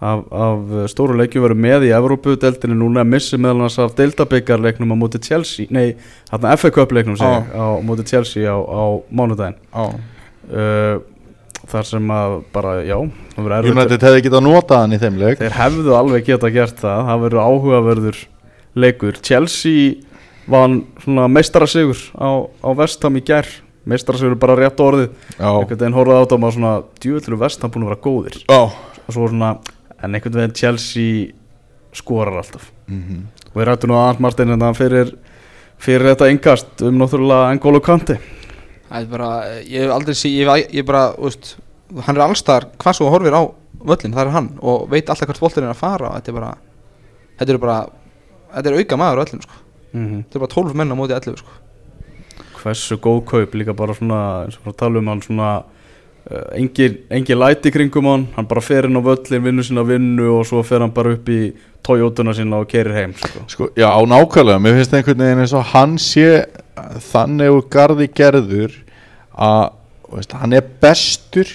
af, af stóru leikjum verið með í Evrópu-deltinu núna missir meðal hans af deildabyggarleiknum á móti Chelsea nei, hérna FA Cup-leiknum segi ég, á móti Chelsea á, á mánudaginn. Já. uh, þar sem að bara, já United hefði getað notað hann í þeim leik. Þeir hefðu alveg geta gert það Það verður áhugaverður leikur. Chelsea vann svona meistarasigur á, á Vestham í gær Meistarasigur er bara rétt orðið Já, einhvern veginn horfði á þetta og maður svona djúvöldur Vestham búin að vera góðir Já. og svo svona en einhvern veginn Chelsea skorar alltaf Mhm. og við rættum nú að Arnt Martin en fyrir, fyrir þetta engast um náttúrulega N'Golo Kanti Það er bara, ég hef aldrei sí, ég, hef- ég bara, veist, hann er allstar hvað svo horfir á völlin, það er hann og veit alltaf hvert boltin er að fara þetta er bara, þetta er bara, þetta er auka maður á völlin, sko. mm Þetta er bara 12 menn á móti 11, sko. Hversu góð kaup líka bara svona eins og tala um hann svona engin, engin læti kringum hann. Hann bara fer inn á völlin, vinnur sína vinnu og svo fer hann bara upp í Toyotuna sína og kerir heim sko. Sko, já, nákvæmlega, mér finnst einhvern veginn eins og hann sé þannig úr garði gerður að veist, hann er bestur.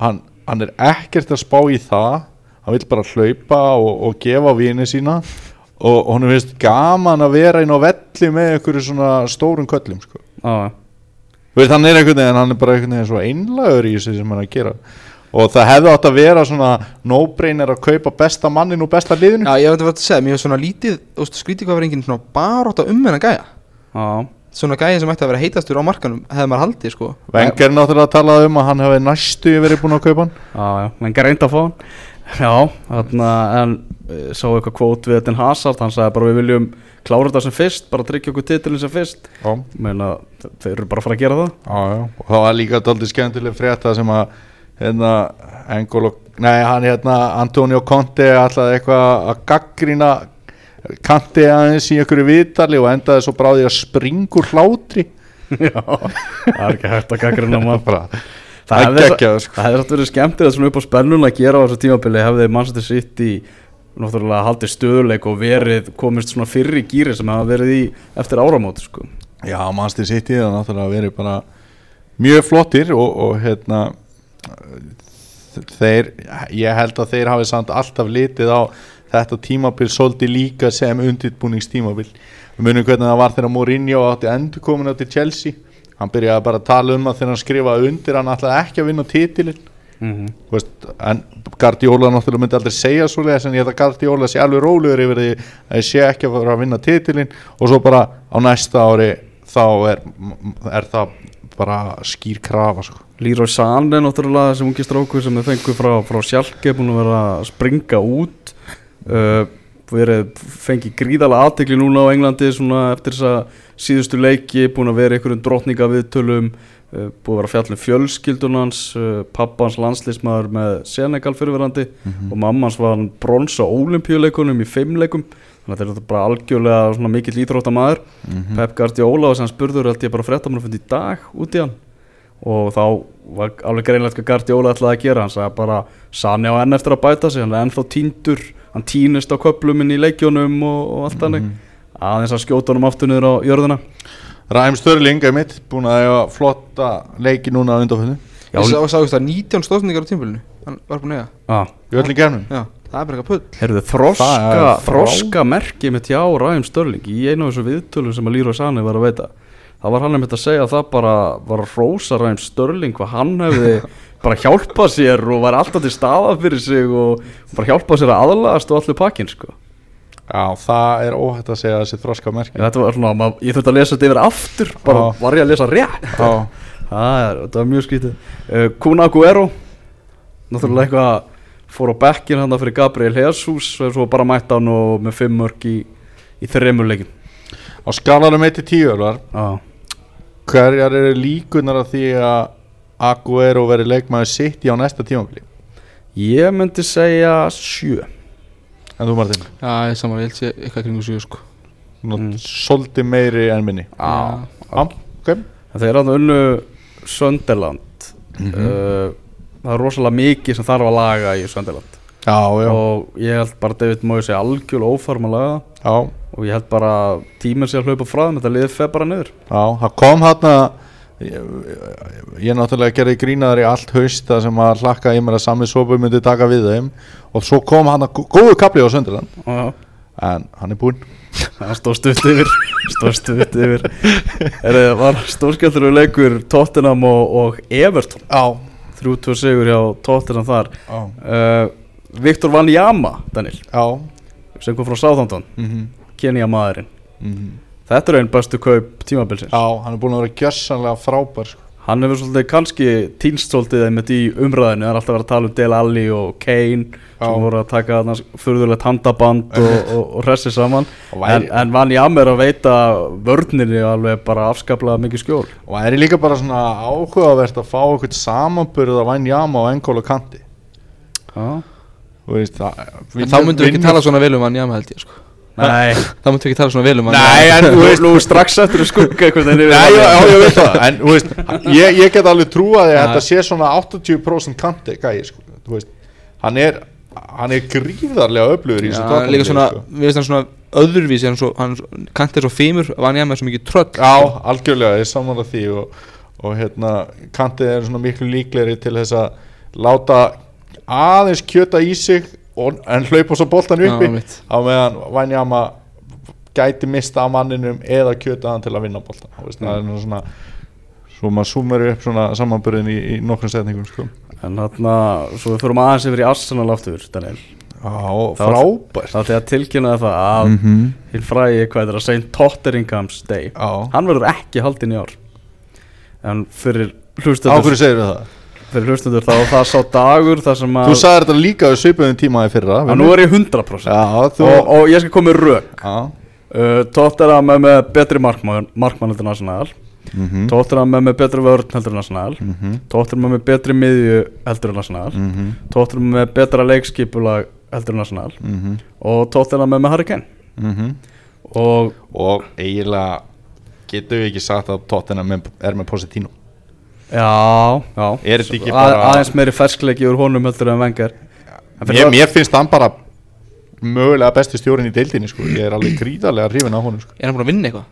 Hann, hann er ekkert að spá í það. Hann vil bara hlaupa og, og gefa vini sína og, og hann finnst gaman að vera inn á velli með einhverju svona stórum köllum sko. ah, veist, hann er einhvern veginn, hann er bara einhvern veginn svo einlagur í þessu sem hann er að gera. Og það hefði átt að vera svona no-brainer að kaupa besta mannin og besta liðinu. Já, ég hef þetta verið að segja, mér hef svona lítið, þú veist, skrítið hvað verið enginn svona barótt um hennar gæja. ah, Svona gæja sem ætti að vera heitastur á markanum, hefði maður haldið, sko. Wenger er náttúrulega að tala um að hann hefði næstu verið búin að kaupa hann. Ah, já, en reynd að fá hann já, þarna en uh, sá eitthvað kvót við Eden Hazard hann sagði bara við viljum klára þetta sem fyrst bara tryggja okkur titilin sem fyrst. Meina, þeir eru bara að fara að gera það. Já, já. Og það var líka daldið skemmtileg frétta sem að hérna, Engolo, nei, hann hérna Antonio Conte ætlaði eitthvað að gaggrina kanti aðeins í einhverju vitali og endaði svo bráði að springur hlátri. Já, það er ekki hægt að gaggrina maður Það það hefði geggjað sko. Það verið skemmtilegt svona upp á spennun að gera á þessu tímabili hefði Manchester City náttúrulega haldið stöðuleik og verið komist svona fyrri gýri sem hafa verið í eftir áramót sko. Já, mannstir sitt í það náttúrulega verið bara mjög flottir og, og hérna þeir, ég held að þeir hafi samt alltaf litið á þetta tímabil svolítið líka sem undirbúningstímabil við munum hvernig það var þegar Mourinho átti endur komin á til Chelsea hann byrjaði bara að tala um að þegar hann skrifaði undir hann ætlaði ekki að vinna titilin mm -hmm. veist, en Guardiola náttúrulega myndi aldrei segja svo leiðis en ég held að Guardiola sé alveg rólegur yfir því að ég sé ekki að fara að vinna titilin og svo bara á næsta ári þá er, er það bara skýr krafa sko. Leroy Sané náttúrulega sem ungi strókur sem þau fengu frá, frá sjálfke búin að vera að springa út uh, verið, fengi gríðalega aðtekli núna á Englandi svona eftir þess að síðustu leiki búin að vera einhverjum drottninga viðtölum uh, búin að vera fjallin fjölskyldunans uh, pappans landslismæður með Senegal fyrirverandi og mammans var hann brons á olimpíuleikunum í fimm leikum þannig að þetta er bara algjörlega mikill íþróttamaður. Mhm. Pep Guardiola og sem spurður held ég bara fréttamann í dag út í hann og þá var alveg greinlegt hvað Guardiola ætlaði að gera. Hann sagði bara Sani á enn eftir að bæta sig. Hann er ennþá tíndur, hann tínist á köpluminn í leikjónum og, og allt hannig aðeins að skjóta honum aftur niður á jörðina. Ræm Störling er mitt búin að eiga flotta leiki núna á undanföndu Já, Ég sá, það 19 stóðsendingar á tímbilinu, hann var búin að eiga. ah, í öllum gefnum Já, það er bara eitthvað pull. Herðu þroska, þroska merki mitt hjá Ræm Störling í einu af þessu viðtölum sem að Lýra Sani var að veita það var hann einmitt að segja að það bara var að rósa Ræm Störling hvað hann hefði bara hjálpað sér og var alltaf til staða fyrir sig og bara hjálpað sér að aðlagast og allir pakkin sko. Já, það er óhætt að segja þessi þroska merki. Þetta var svona, ég þurfti að lesa þetta yfir aftur bara Já. var ég að lesa rétt? Já, Það er, þetta var mjög skítið uh, Kuna Aguero Náttúrulega eitthvað fór á bekkin hann fyrir Gabriel Jesus og svo bara mætti hann og með fimm mörg í, í þreymur leikin á skalarum 1-10 Ölvar, Já, hverjar eru líkunar af því að Aguero verið leikmaður sitt í á næsta tímabili? Ég myndi segja sjö. En þú Martin, Já, ég saman, ég held sé eitthvað kringu 7 sko. Nú, Mm. svolítið meiri en minni. Já, Já, ok. Þeir eru að unnu Sönderland Mhm. uh, það er rosalega mikið sem þarf að laga í Sönderland Já, já, og ég held bara David Moyes er algjörlega já, og ég held bara tíminn sé að hlaupa frá þeim þetta liðið fer bara niður. Já Það kom hérna Ég, ég náttúrulega gerði grínaðar í allt haust það sem að hlakka í mér að sami sopu myndi taka við þeim. Og svo kom hann að góðu kapli á Sönderland og en hann er búinn. Það stóð stutt yfir stóð stutt yfir. Er það var stórskjöldur leikur Tottenham og, og Everton? Já, 3-2 sigur hjá Tottenham þar. Já, uh, Viktor Wanyama Daniel, já. Sem kom frá Southampton. Mm -hmm. Kenya maðurinn. Mm þetta er einn bestu kaup tímabilsins. Já, hann er búinn að vera gjössanlega frábær sko. hann hefur svolítið kannski týnst svolítið einmitt í umræðinu, það er alltaf verið að tala um Dele Alli og Kane Já. sem voru að taka furðulegt handaband og, og, og ressi saman. Og en, en Wanyama er að veita vörninni alveg bara afskaplega mikið skjól. Og það er líka bara svona áhugavert að fá eitthvað samanburð af Vænjama og Engolo Kanti Já. Veist það þá myndum við ekki tala svona vel um hann Jama held ég sko. Nei, Þá myndum við ekki tala svona vel um hann Nei, en þú veist nú strax eftir að skugga yfir Nei, já, já, ég veit það. En þú veist, ég, ég get alveg trúa að Já. þetta sé svona 80% Kanti gæi, sko. Þú veist, hann er hann er gríðarlega öflugur í þessu Já, Tottenham líka svona, sko. við veist hann svona öðruvísi hann svo, hann kantið svo fimur Van Jama er svo mikið tröll. Já, algjörlega, ég samanlega því og, og hérna, Kanti er svona miklu líklegri til þess að láta aðeins kjöta í sig og, en hlaupa svo boltan uppi á meðan Vænjama gæti mista af manninum eða kjöta hann til að vinna boltan það er nú svona svo maður súmur upp svona samanbyrðin í, í nokkrum setningum sko. En þarna, svo við fyrir aðeins yfir í Arsenal aftur Daniel. Já, Það- frábært. Það er að tilkynna það að mm -hmm. hinn frægi hvað er að segja Totteringham's Day. Já, Hann verður ekki haldinn í ár. En fyrir á hverju hlustundur segir það? Fyrir hlustundur þá það sá dagur þar sem að Þú sagði þetta líka við svipuðum tíma í fyrra að Nú er ég 100% Já, þú og, og ég skal koma með rök. Já, uh, Tottenham er með betri markmann Markmann heldur en Arsenal. Mhm. Tottenham er með betri vörn heldur en Arsenal. Mhm. Tottenham er með betri miðju heldur en Arsenal. Mhm. Tottenham er með betra leikskipulag heldur en Arsenal. Mhm. og Tottenham er með Harry Kane. Mhm. og Og eiginlega getum við ekki sagt að Tottenham er með Positino já, já. Er þetta ekki Að- bara- aðeins meiri ferskleiki úr honum heldur en fyrir mér, það- mér finnst hann bara mögulega besti stjórin í deildinni sko. Ég er alveg gríðarlega hrifin af honum sko. Er hann búin að vinna eitthvað?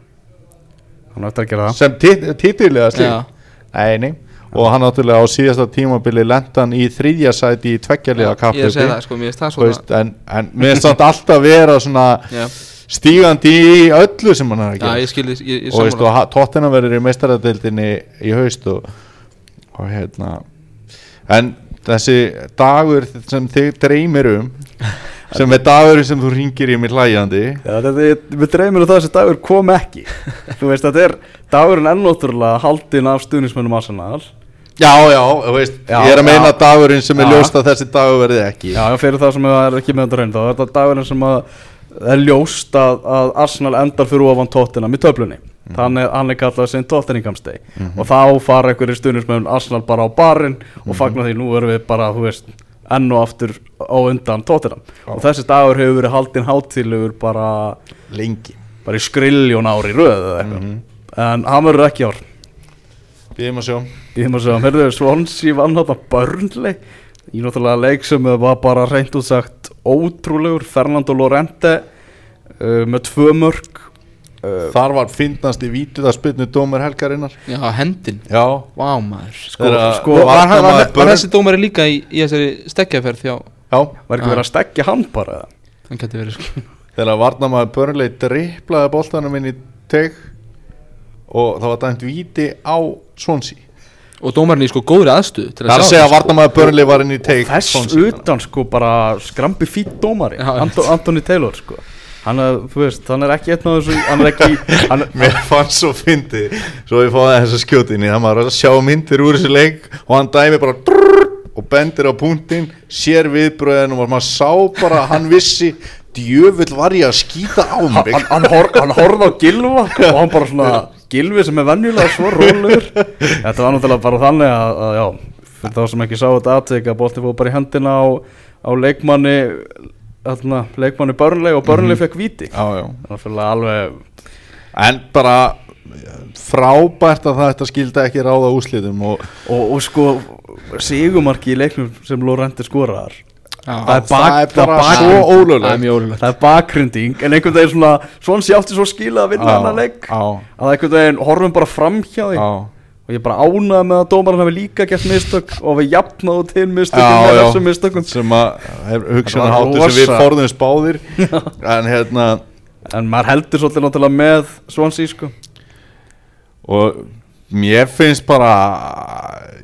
hann eftir að gera það. Sem tit titilega slík Já. Nei, nei. Og hann náttúrulega á síðasta tímabili lendan í þriðja sæti í Ég er að segja kapphlaupi það sko, mér finnst það svona veist, en, en mér finnst samt alltaf vera svona Já, stígandi í öllu sem hann er að já gera. ég skil þið, ég, ég og og Tottenham verður í meistaradeildinni í haust og, og hérna en þessi dagur sem þig dreymir um sem er dagur sem þú ringir í mig hlæjandi. Já, þetta er, við dreymir um það að þessi dagur kom ekki. Þú veist, þetta er dagurinn ennóttúrulega haldinn af stuðnismönnum Arsenal. Já, já, veist, Já, ég er að meina já. dagurinn sem er Já. ljóst að þessi dagur verði ekki. Já, já, fyrir það sem er ekki með þetta reynd þá er þetta dagurinn sem að er ljóst að, að Arsenal endar fyrir ofan Tottenham í töflunni Þannig hann er kallað sem Tottenham's Day og þá fara einhverjir stuðnismönnum Arsenal bara á barinn og fagnar því nú erum við bara, þú veist enn og aftur á undan Tottenham. Og þessi dagur hefur verið haldinn hátíðlegur bara, lengi. bara í skriljón ári röð eða eitthvað. En hann verður ekki ár. Býðum að sjá. Ég maður segja, hörðu, Swansea vann þarna börnli í náttúrulega leik sem var bara reynd út sagt ótrúlegur. Fernando Lorente uh, með tvö mörg uh, Þar var fyndnast í vítið að spilnu dómar helgarinnar. Já, hendin. Já. Vá maður. Sko, Þegar- sko Var, var, var, var, þessi dómari líka í, í þessari stekkjaferð hjá Já. Var ekki verið að stekja hann bara eða? Hann geti verið sko. Þegar Varnamaður Börnleit driplaði boltanum inn í teg og það var dæmt víti á Swansea. Og dómarinn í sko góðri aðstuð Það er að segja að sko. Varnamaður Börnleit var inn í teg Þess utan sko bara skrambi fýtt dómari. Já, Anto, Anthony Taylor sko hann er, þú veist, hann er ekki einn af þessu hann er ekki hann, Mér fannst svo fyndið Svo ég fóði þess að skjótinni maður er að sjá myndir úr þessu leik Og hann dæmi bara drrrr, Og bendir á punktinn Sér viðbröðin og maður sá bara að Hann vissi Djöfull var ég að skýta á mig. hann, hann, hor, hann horfði á Gilva og hann bara svona Gilvi sem er venjulega svo rólegur. Þetta var náttúrulega bara þannig að, að já, fyrir þá sem ekki sá þetta aðtök að bolti fóð bara í hendina á, á leikmanni þarna, leikmanni Burnley og Burnley fekk víti. Já, já. Þannig að alveg En bara eh, frábært að þetta skildi ekki ráða úslitum og og, og sko sigumarki í leiknum sem Lorente skoraðar Já, Það er bak- það er bara það svo bakgrunn. það er er bakgrinding en einhvern veginn svona svonsi átti svo skila að vinna hennar leik Já, að einhvern veginn horfum bara fram hjá því. Já og ég bara ánað með að dómarinn hafi líka gert mistök og við jafnaðu til mistökum með þessum mistökum. Sem að hugsaðan háttu sem við forðum spáðir en hérna en maður heldur svolítið náttúrulega með svonsi sko. Og mér finnst bara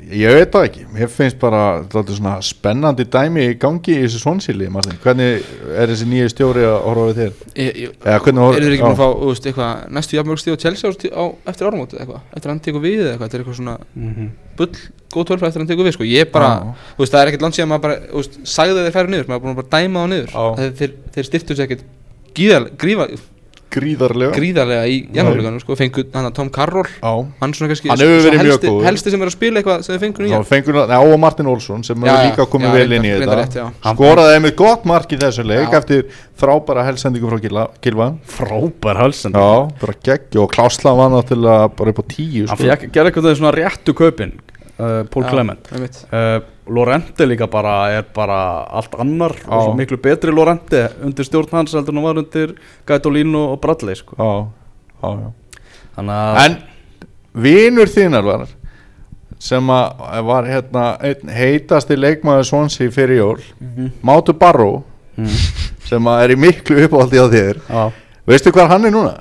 ég veit það ekki mér finnst bara þetta svona spennandi dæmi í gangi í þessu svonsýli Martin, hvernig er þessi nýju stjóri að horfa við þér? Ég- ég- eða hvernig Eru þeir ekki búin að fá, þú veist, eitthvað næstu jafnmörg stíð á Chelsea á, eftir árumótið eitthvað? Eftir að hann tekur við eða eitthvað, þetta er eitthvað svona bull, góð tölfræð eftir að hann tekur við sko, ég bara, þú veist, það er ekkert land síðan maður bara, þú veist, sagði þeir færi niður, maður bara dæma á niður, þeir, þeir, þeir styrtu sér ekkert gríðar, grífa, gríðarlega. Gríðarlega í janúarleikanum sko, fengu hann að Tom Carroll, hann svona kannski Hann hefur verið mjög góður. helsti sem er að spila eitthvað sem fengur já, og Martin Olsson sem hefur líka komið vel inn í þetta. skoraði einmitt gott mark í þessu leik Já. eftir frábæra helsendingu frá Gilva, Gilva. frábær halsend já, bara geggi og Klásla var náttúrulega bara upp á tíu hann sko. gerði eitthvað svona réttu kaupin uh, Pól Já, Clement uh, Lorente líka bara er bara allt annar og Já. svo miklu betri Lorente undir stjórn hans heldur en hann var undir Gaitolino og Bradley sko. þannig að En vinur þínar var sem var hérna einn heitasti leikmaður Swansea fyrir jól Mátu Barrow mm. sem að er í miklu uppáldi á þér veistu hvað hann er núna?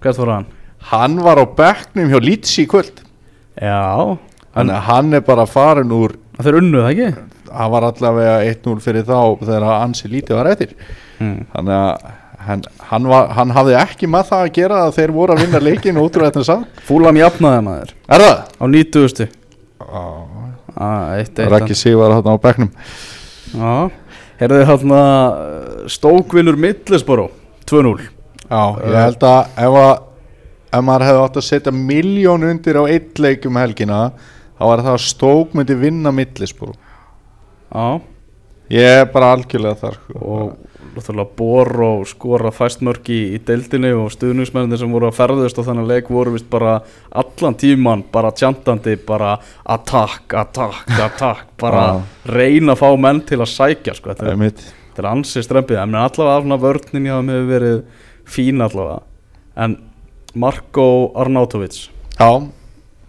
hvert var hann? Hann var á bekknum hjá í kvöld já, Að hann er bara farin úr þeir unnuð það ekki? hann var allavega 1-0 fyrir þá þegar ansi lítið var eftir Mm. þannig að hann, hann, var, hann hafði ekki með það að gera að þeir voru að vinna leikin útrúið þetta sá Fúlam jafnaði maður Er það? á 90. Já, Ah, eitt, eitt, Raki Sigvar hann á bekknum Já, herðu hérna Stókvinnur Middlesboro 2-0 Já, ég held að ef, að ef maður hefði átt að setja miljón undir á eitt leik um helgina þá var það að Stók myndi vinna millisbúr Já, Ég er bara algjörlega þar sko. og náttúrulega Bor og skora fæstmörk í, í deildinni og stuðningsmennir sem voru að ferðast á þannig leik voru vist bara allan tíman bara tjantandi bara attack, attack, attack bara reyna að fá menn til að sækja sko. þetta, er er, þetta er ansið strempið. En allavega svona vörnin hjá þeim hefur verið fín allavega. En Marko Arnautovic. Já,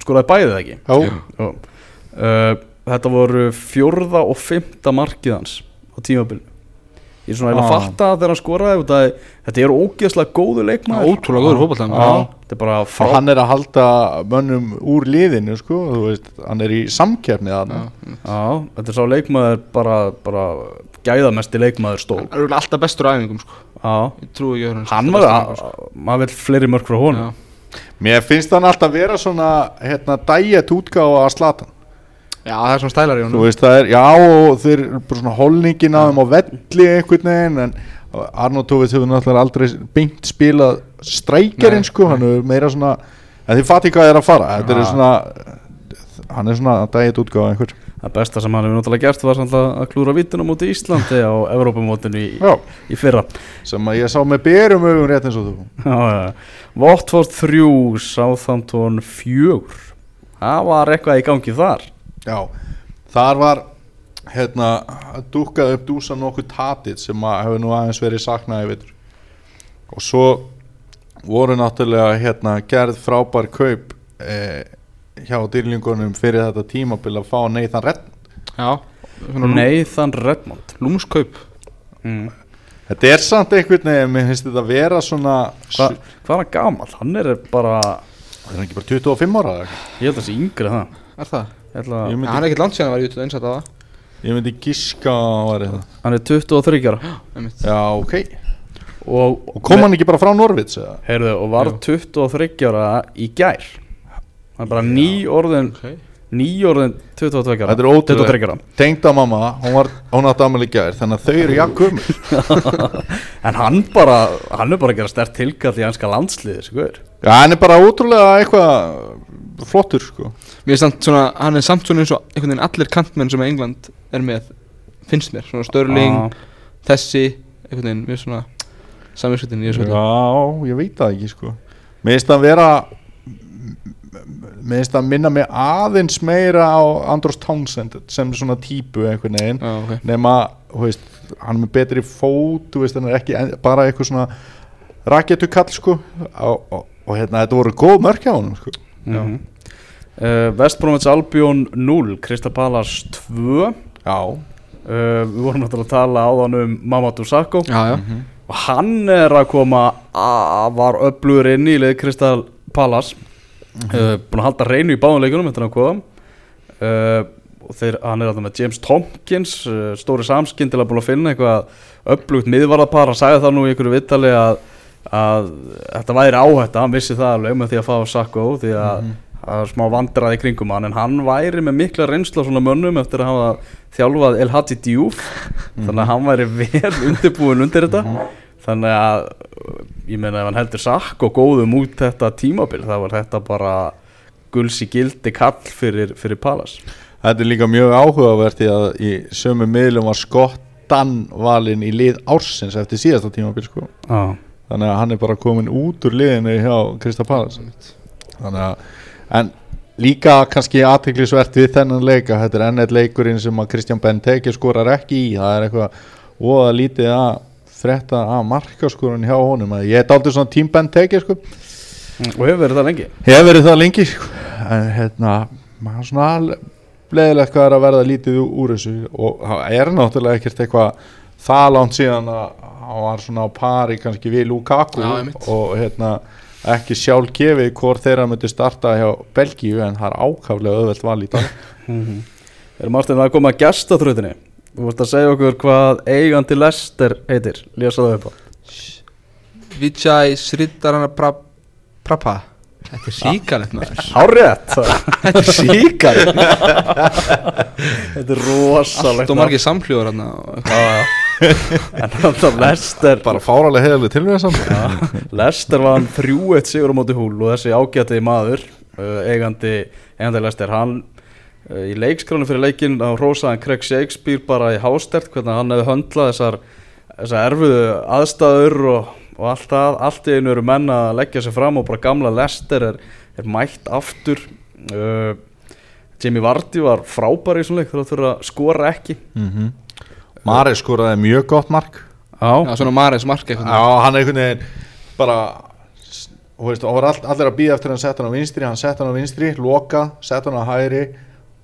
skoraði bæðið ekki? Já, Já. Uh, þetta voru fjórða og fymta markið hans á tímabilinu. Ég er svona eiginlega að fatta þegar hann skoraði þetta er ógeðslega góðu leikmaður. Ótrúlega góður er bara og frá hann er að halda mönnum úr liðinu sko, veist, hann er í samkeppni þarna. Já, þetta er sá leikmaður bara, bara gæðamesti leikmaður stók hann er alltaf bestur á æfingum sko. Já, ég trúi ekki að hann var að, maður vil fleiri mörg frá honum. Mér finnst hann alltaf vera svona hérna, dæjet útgáfa að slatan Já, það er svona stælar í Þú honum veist, það er, já, og þeir eru bara svona holningin að þeim á velli einhvern veginn en Arnótovið hefur náttúrulega aldrei beint spilað strækjarinn Nei, sko, hann er meira svona en þið fattir hvað er að fara, þetta er svona hann er svona dæjet útgáfa einhver Það besta sem hann hefur náttúrulega gert var að klúra vituna múti Íslandi á Evrópumótinu í, í fyrra. Sem að ég sá með berum augum rétt eins og þú. Watford 3, Southampton 4 Það var eitthvað í gangi þar. Já, þar var hérna, dúkkað upp dúsa nokkuð tatið sem að hefur nú aðeins verið saknaði veitur og svo voru náttúrulega hérna gerð frábær kaup eh, hjá dýrlingunum fyrir þetta tímabil að fá Nathan Redden Já, Nathan Redmond lúmskaup mm. Þetta er samt einhvern veginn, mér finnst þetta að vera svona Hva, Hvað er hann gamall? Hann er bara, Það er ekki bara 25 ára ég held að það sé yngri það Er það? Já, myndi, hann er ekkert langt síðan að vera í einsætt að það ég myndi giska að hann væri það Hann er 23 ára. Já, ok Og, Og kom hann ekki bara frá Norvits eða? Heyrðu, og var 23 ára í gær Hann er bara ný orðin Ok. Ný orðin 22 ára Þetta er ótrúlegt. 23 ára Tengda mamma, hún var, hún átti ammali gær þannig að þau eru jakkumur En hann bara, hann er bara að gera stert tilkall í hanska landsliði sko er. Já, hann er bara ótrúlega eitthvað flottur sko svona, hann er samt svona eins og einhvern veginn allir kantmenn sem England er með finnst mér, svona Störling Ah, þessi, einhvern veginn, er svona samvinskutin í þessu. Já, ég veit það ekki sko Mér finnst það vera Mér finnst það minna mig aðeins meira á Andros Townsend sem svona típu einhvern veginn. Já, ok. Nema, þú veist, hann er með betri fót, þú veist, hann er ekki en- bara eitthvað svona raketu kall sko. Og, og, og hérna, þetta voru góð mörk hjá honum sko. Mm -hmm. uh, Vestbrómins Albion 0 Krista Palas 2 uh, Já, Við vorum náttúrulega að tala áðan um Mamadou Sakko Já, já, og hann er að koma að var öflugur inn í leið Kristal Palas uh, búin að halda reynu í báðanleikunum að hann kom uh, og þeir, hann er alltaf með James Tompkins uh, stóri samskinn til að búin að finna eitthvað öflugt miðvarðapar. Hann sagði það nú í einhverju vittali að, að þetta væri áhætta, hann vissi það alveg með því að fá Sakko því að það er smá vandraði kringum hann. En hann væri með mikla reynsla svona mönnum eftir að hafa þjálfað El Hati Diouf. Þannig að hann væri vel undirbúin undir þetta þannig að ég meina ef hann heldur sakk og góðum út þetta tímabil þá var þetta bara gulsi gildi kall fyrir, fyrir Palas Þetta er líka mjög áhugavert í að í sömu miðlum var skottan valinn í lið ársins eftir síðasta tímabil sko. Ah. þannig að hann er bara komin út úr liðinu hjá Krista Palas þannig að en líka kannski aðteklisvert við þennan leika þetta er enn eitt leikurinn sem að Kristján Benteke skorar ekki í. Það er eitthvað voða lítið að frétta að markaskorun hjá honum að ég er aldrei svona tím Benteke sko. Og hefur verið það lengi? Hefur verið það lengi sko. en hérna maður svona leðilegt hvað er að verða lítið úr þessu og það er náttúrulega ekkert eitthvað það langt síðan að hann var svona á pari kannski við Lukaku Já, og hérna ekki sjálf gefið hvort þeirra myndi starta hjá Belgíu en það er ákaflega öðvelt val í dag. Mm Erum Martin að koma að gesta þrautinni Þú vorst að segja okkur hvað eigandi Lester heitir. Lesa það upp á. Vijay Sridharana pra, Prapa Þetta er síkalegt maður. Hárétt Þetta er síkalegt Þetta er rosalegt Allt og margir samhljóður hérna Já, já. En þetta Lester. Bara fáralega heiðalega til við samt Lester var hann 3-1 sigur á móti húl og þessi ágæti maður uh, eigandi, eigandi Lester hann í leikskránu fyrir leikinn á Rósaðan Craig Shakespeare bara í hástert hvernig hann hefði höndlað þessar, þessar erfiðu aðstæður og, og allt það, allt í einu eru menn að leggja sig fram og bara gamla Lester er, er mætt aftur. Uh, Jamie Vardy var frábær í svona leik þegar það þurfa að skora ekki. Mm Mari skoraði mjög gott mark. Já, Já, svona Mares mark eitthvað. Já, hann er einhvern veginn bara og veist, og var all, allir að býða eftir að hann sett hann á vinstri hann sett hann á vinstri, loka, sett hann á hægri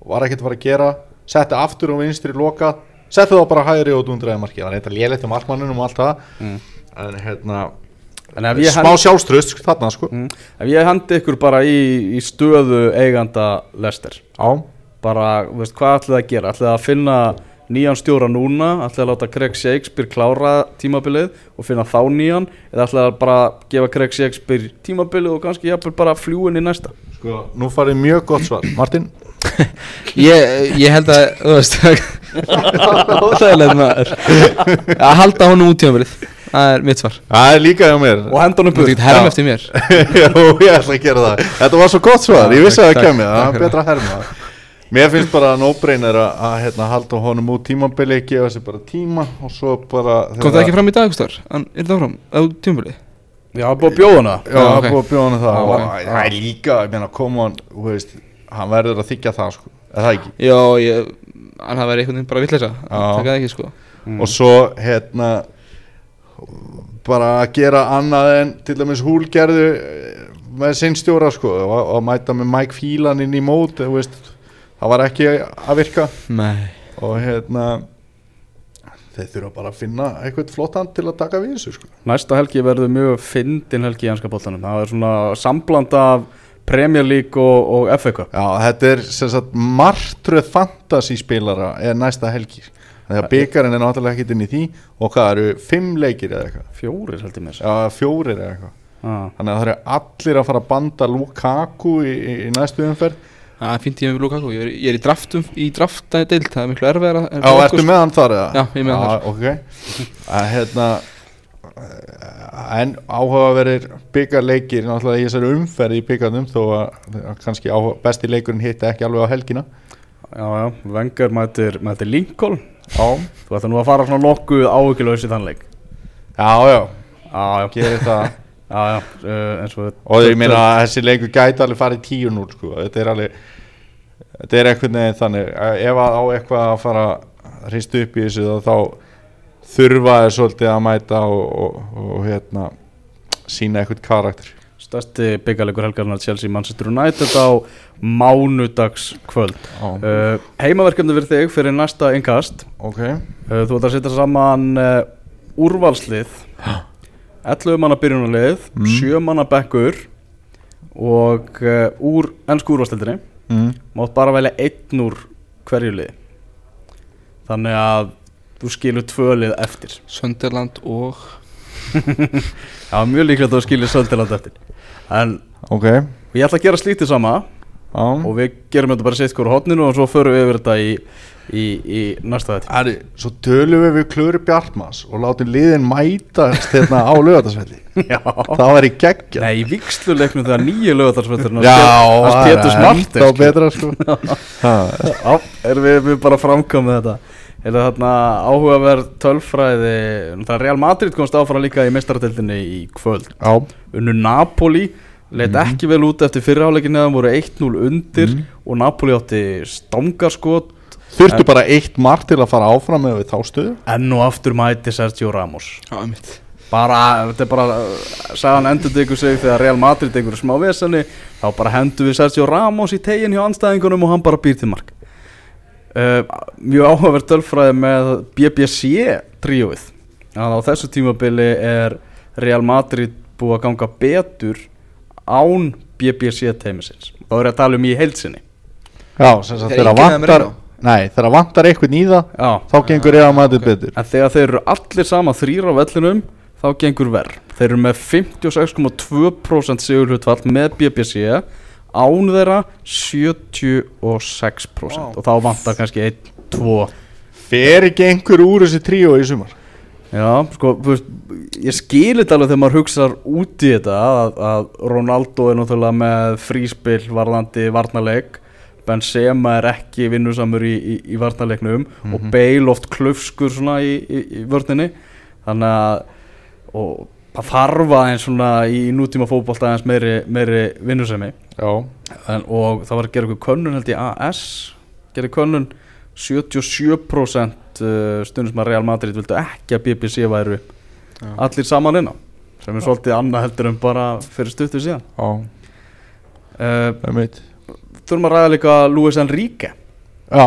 var ekkert að fara að gera setti aftur á vinstri, loka setti þá bara á hægri og dundraði marki það var eitthvað lélætt um markmannunum og allt það. Mm. en hérna, en smá sjálfströst þarna sko. Mm. Ef ég hendi ykkur bara í, í stöðu eiganda Lester Já, bara, veist, hvað ætlið að gera? ætlið að finna nýjan stjóra núna? Ætlið að láta Craig Shakespeare klára tímabilið og finna þá nýjan? Eða ætlið að bara gefa Craig Shakespeare tímabilið og kannski jafnvel bara fljúin í næsta? Sko, nú farið mjög gott svar. Martin, Ég, ég held að, þú veist Óþægilegt maður. Að halda honum út tímabilið Það er mitt svar. Það er líka hjá mér. Og henda honum Þú burt ert herm eftir mér. Jú, ég ætla að gera það. Þetta var svo gott svar, ég vissi að það Takk, kemur Það takk. er betra að herma. Mér finnst bara no-brainer að, að hérna, halda honum út tímabili, gefa sér bara tíma og svo bara Kom það ekki fram í dag, Gustar? Hann er það fram á tímabilið? Já, búið að bjóða hana. Já, Já, það ok. búið að bjóða hann það. Já, og ok. það er líka, ég meina, koma hann, þú veist hann verður að þykja það, sko er það ekki? Já, ég, hann hafi verið einhvern veginn bara villesa Já. Það ekki, sko Mm. og svo, hérna bara að gera annað en til dæmis húl gerðu eh, með sinn stjóra, sko og, og mæta með Mike Phelan inn í mót, þú veist það var ekki að virka Nei og hérna þeir þurfa bara að finna eitthvað flottan til að taka við þessu sko. Næsta helgi verður mjög fyndin helgi í ennska boltanum það er svona sambland af Premier League og, og FA Cup. Já, þetta er sem sagt martröð fantasy spilara er næsta helgi. Þannig að byggarinn er náttúrulega ekkert inn í því. Og hvað eru, fimm leikir eða eitthvað? Fjórir held ég mér. Já, fjórir eða eitthvað. Ah. þannig að það eru allir að fara að banda Lukaku í, í, í næstu umferð. Það er fínt ég með Lukaku. Ég er, ég er í draftum, í draftaði deild Það er miklu erfiðara Já, ertu með hann þar eða? Já, ég með hann þar. ok. Að, hérna, En áhugaverðir byggarleikir náttúrulega í þessari umferð í byggarnum þó að, kannski áhuga, besti leikurinn hitti ekki alveg á helgina. Já, já, Wenger mætir, mætir Lincoln. Já, Þú ætti nú að fara svona nokkuð áhyggjulaus í þann leik. Já, já, Já, já, gerir það. Já, já uh, eins og Og ég meina að þessi leikur gæti alveg farið 10-0 sko. Þetta er alveg Þetta er einhvern veginn þannig Ef að á eitthvað að fara að hristu upp í þessu þá, þá þurfa þeir svolítið að mæta og, og, og hérna sína eitthvað karakter. Stærsti byggarleikur helgarnar Chelsea Manchester United á mánudags kvöld Já, uh, Heimaverkefni fyrir þig fyrir næsta innkast. Ok. Uh, Þú ætlar að setja saman uh, úrvalslið. 11 manna byrjunarlið Mm. 7 manna bekkur og úr ennsku úrvalstildinni mm. mátt bara velja einn úr hverju lið þannig að þú skilur tvö lið eftir. Sönderland og Já, mjög líklegt að þú skilur Söldiland eftir. En Ok, ég ætla að gera slítið sama já. og við gerum þetta bara sitt hvort hodninu og svo förum við yfir þetta í, í, í næsta þetta Æri, svo tölum við við Klöru Bjartmans og látum liðin mætast hérna á lögatarsvelli Já. Það var í geggja Nei, í viksluleiknum þegar nýju lögatarsveitur Já, hans Pétur enda betra sko. Ha, Já, erum við, við bara framkomið þetta Er það þarna áhugaverð tölfræði? Það er Real Madrid komst áfram líka í mestaratildinni í kvöld. Já, Unnu Napoli Leit ekki vel út eftir fyrirháleikinni Það voru 1-0 undir Og Napoli átti stangarskot. Þurftu bara eitt mark til að fara áfram með við þá stöðu Enn og aftur mæti Sergio Ramos. Já, einmitt. Bara, þetta er bara sagðan endur tegur sig þegar Real Madrid tegur smá veseni, þá bara hendur við Sergio Ramos í tegin hjá anstæðingunum og hann bara býr til mark uh, mjög áhugaverð tölfræði með BBC tríóið að á þessu tímabili er Real Madrid búið að ganga betur án BBC teimisins þá er að tala um í heilsinni Já, sem sagt er vantar. Nei, þegar vantar eitthvað í það Já. þá gengur ég að maður betur En þegar þeir eru allir sama þrýra á vellinum þá gengur verð. Þeir eru með 56,2% sigurhlutfall með BBC án þeirra 76% og þá vantar kannski 1, 2 Fer ekki einhver úr þessi tríó í sumar? Já, sko, þú veist, ég skil þetta alveg þegar maður hugsar út í þetta að, að Ronaldo er náttúrulega með fríspil varðandi varnarleik. Benzema er ekki vinnusamur í, í, í varnarleiknum. Og Bale oft klöfskur svona í, í, í vörninni. Þannig að og það þarf aðeins svona í nútíma fótbolta aðeins meiri, meiri vinnusemi. Og það var að gera eitthvað könnun held ég AS gerði könnun. 77% stundum sem að Real Madrid vildu ekki að BBC væru Já. allir saman inn á sem er svolítið annað heldur en bara fyrir stuttu síðan. Já, uh, það er mitt þurfum að ræða líka Luis Enrique. Já,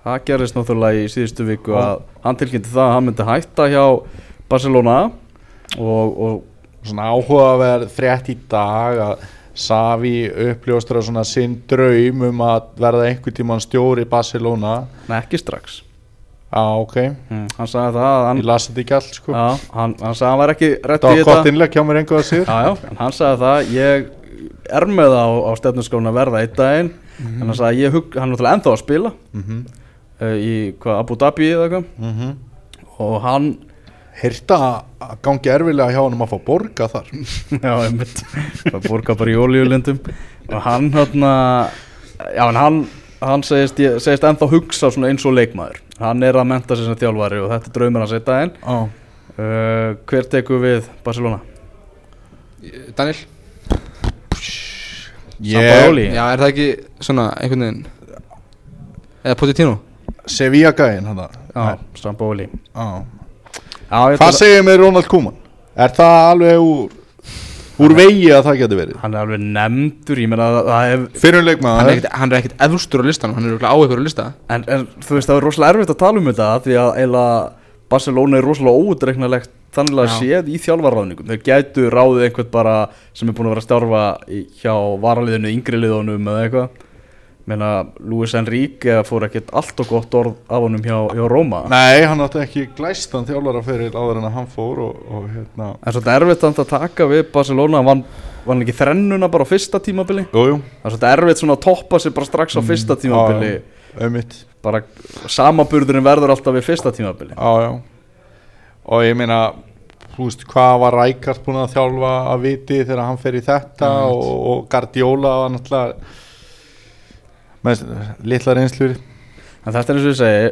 það gerist náttúrulega í síðustu viku Já. að hann tilkynnti það að hann myndi hætta hjá Barcelona og, og svona áhugaverð frétt í dag að Savi uppljóstur svona sinn draum um að verða einhvern tímann stjóri í Barcelona. Nei, ekki strax. Já, ok, mm, hann sagði það að hann, ég lasi þetta ekki allt sko. Já, hann, hann sagði að hann var ekki rétt Það í var gott þetta. innleg hjá mér einhvað að sér já, já, hann sagði það ég er með það á, á stefnarskólan að verða einn daginn. En hann sagði að ég hug, hann er náttúrulega ennþá að spila mm -hmm. uh, í hvað, Abu Dhabi eða eitthvað. Mm og hann Heyrta að gangi erfilega hjá hann að fá borga þar. Já, einmitt. Það borga bara í ólíulindum og hann hérna já, en hann, hann segist, ég, segist ennþá hugsa svona eins og leikmaður. Hann er að menta sig sem þjálfari og þetta er draumur hans daginn. Já, uh, hver tekur við Barcelona? Daniel? Sampaoli? Já, er það ekki svona einhvern veginn? Eða Pochettino? Sevilla gæinn hann Já, Sampaoli Já Hvað segir með Ronald Koeman? Er það alveg úr úr vegi að það getur verið? Hann er alveg nefndur, ég meina að það hef Fyrir Hann er leikmaður ekkit, hann er ekkit efstur á listanum, hann er örugglega á ykkur á lista. En, en þú veist það er rosalega erfitt að tala um þetta því að eiginlega Barcelona er rosalega óutreiknalegt þannig að séð í þjálfarráðningum þeir gætu ráðið einhvern bara sem er búin að vera að starfa hjá varaliðinu yngri liðunum eða eitthvað meina Luis Enrique fór ekkert allt og gott orð af honum hjá, hjá Róma Nei, hann átti ekki glæstan þjálfara fyrir áður en að hann fór og, og hérna. En svolítið erfitt samt að taka við Barcelona. Hann vann, vann ekki þrennuna bara á fyrsta tímabili? Jújú, það er svolítið erfitt svona að toppa sig bara strax á fyrsta tímabili. Auðmitt bara samaburðurinn verður alltaf við fyrsta tímabili. Já, já. Og ég meina, þú veist, hvað var Rækart búin að þjálfa að viti þegar hann fer í þetta Já, og, og Guardiola var náttúrulega með litla reynslur. En þetta er eins og ég segi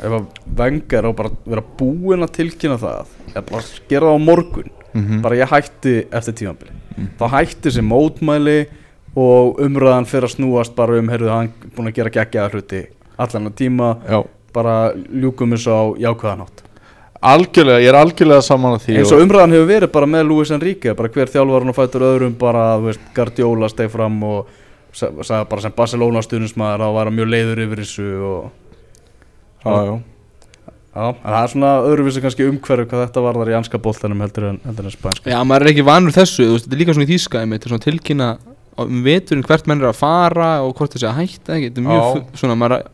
ef að vengar á bara vera búinn að tilkynna það eða bara gera það á morgun Mhm. bara ég hætti eftir tímabili þá hætti sem mótmæli og umræðan fyrir að snúast bara um heyrðu hann búinn að gera geggjaða hluti allan að tíma Já, bara ljúkum þessu á jákvæðanátt algjörlega, ég er algjörlega saman að því eins og umræðan hefur verið bara með Luis Enrique bara hver þjálfarinn og fætur öðrum bara þú veist, Guardiola steg fram og sagði bara sem Barcelona stuðnismæður að vara mjög leiður yfir þessu og já, já. Já, en það er svona öðruvísi kannski umhverju hvað þetta varðar í anska boltanum heldur en, heldur en spænska Já, maður er ekki vanur þessu, þú veist, þetta er líka svona í þýska einmitt, þetta er svona tilkynna um veturinn hvert menn er að fara og hvort þessi að hætta ekki, þetta er mjög svona, maður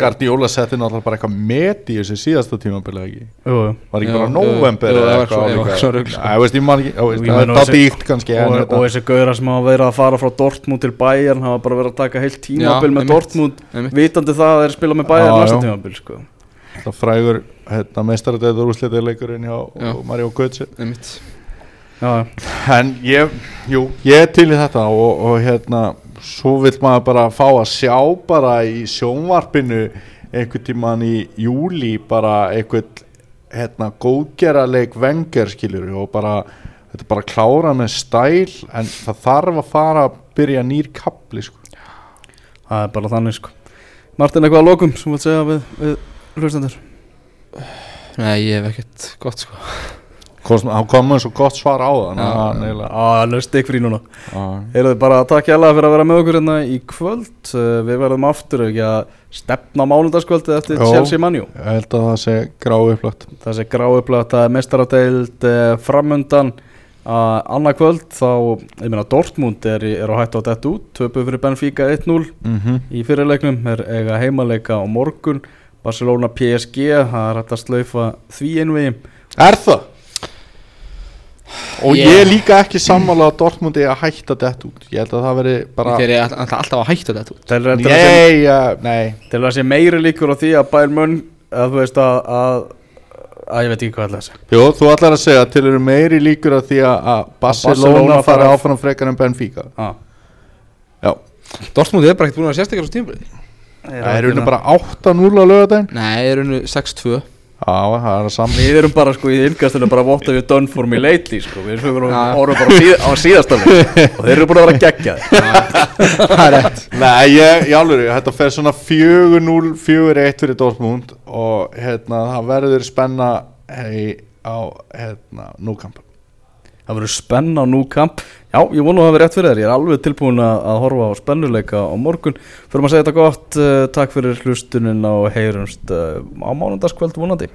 Guardiola setti náttúrulega bara eitthvað met í þessu síðasta tímabilið ekki Jú, jú. Var ekki Jú, bara november eða það eitthvað það er dýrt kannski en og, þetta- og þessi gauðra sem hafa verið að fara frá Dortmund til Bayern hafa bara verið að taka heilt tímabil Já, með. Dortmund vitandi það að þeir spila með Bayern næsta já. tímabil sko. Það frægur hérna, meistaradeitur úrslitileikurinn hjá Já. Mario Götze En ég, jú, ég er til í þetta og, og hérna, svo vill maður bara fá að sjá bara í sjónvarpinu einhvern tíman í júli bara einhvern hérna, góðgeraleik vengar skiljur og bara, þetta bara klára með stæl en það þarf að fara að byrja nýr kapli sko. það er bara þannig sko. Martin, eitthvað að lokum sem þú vilt segja við, við hlustendur Nei, ég hef ekkert gott sko Hann kom með svo gott svar á það hann, já. eiginlega- Já, löst ykkur í núna. Eruðu bara takk hjá fyrir að vera með okkur hérna í kvöld Uh, Við verðum aftur ekki að stefna mánudagskvöldið eftir. Chelsea Manju Ég held að það sé gráu upplagt Það sé gráupplagt að mestaradeild uh, framundan uh, Annað kvöld þá, ég meina Dortmund er, er á hættu á dett út Töpu fyrir Benfica 1-0 mm -hmm. í fyrirleiknum Er eiga heimaleika á morgun Barcelona PSG, það er hægt að slaufa því einvið Er það? Og Ég- ég er líka ekki sammála að Dortmund er að hætta þetta út Ég held að það veri bara Þeir eru all- alltaf að hætta þetta út ja, nei. Til að sé meiri líkur á því að Bayern Munn að þú veist að, að að ég veit ekki hvað ætla að segja. Jú, þú ætlar að segja að til eru meiri líkur að því að Barcelona fari fara- áfram frekar en Benfica. Ah. Já, Dortmund er bara ekkert búin að sérstaklega á tímabili. Það er unni bara 8-0 á lögadaginn Nei, þeir eru unni 6-2 Já, það er að saman Við erum bara sko í innkastinu bara votta við done for me lately sko. Við erum orðum bara á síð, á síðasta leik. Og þeir eru búin að vera geggja Það er rétt. Nei, ég, ég alveg, þetta fer svona 4-0, 4-1 fyrir Dortmund og hérna, það verður spenna hei, á hérna, núkamp Það verður spenna á nú kamp Já, ég vonu að það verið rétt fyrir þér. Ég er alveg tilbúin að, horfa á spennuleika á morgun. Fyrir að segja þetta gott. Uh, Takk fyrir hlustunin og heyrumst uh, á mánundagskvöld vonandi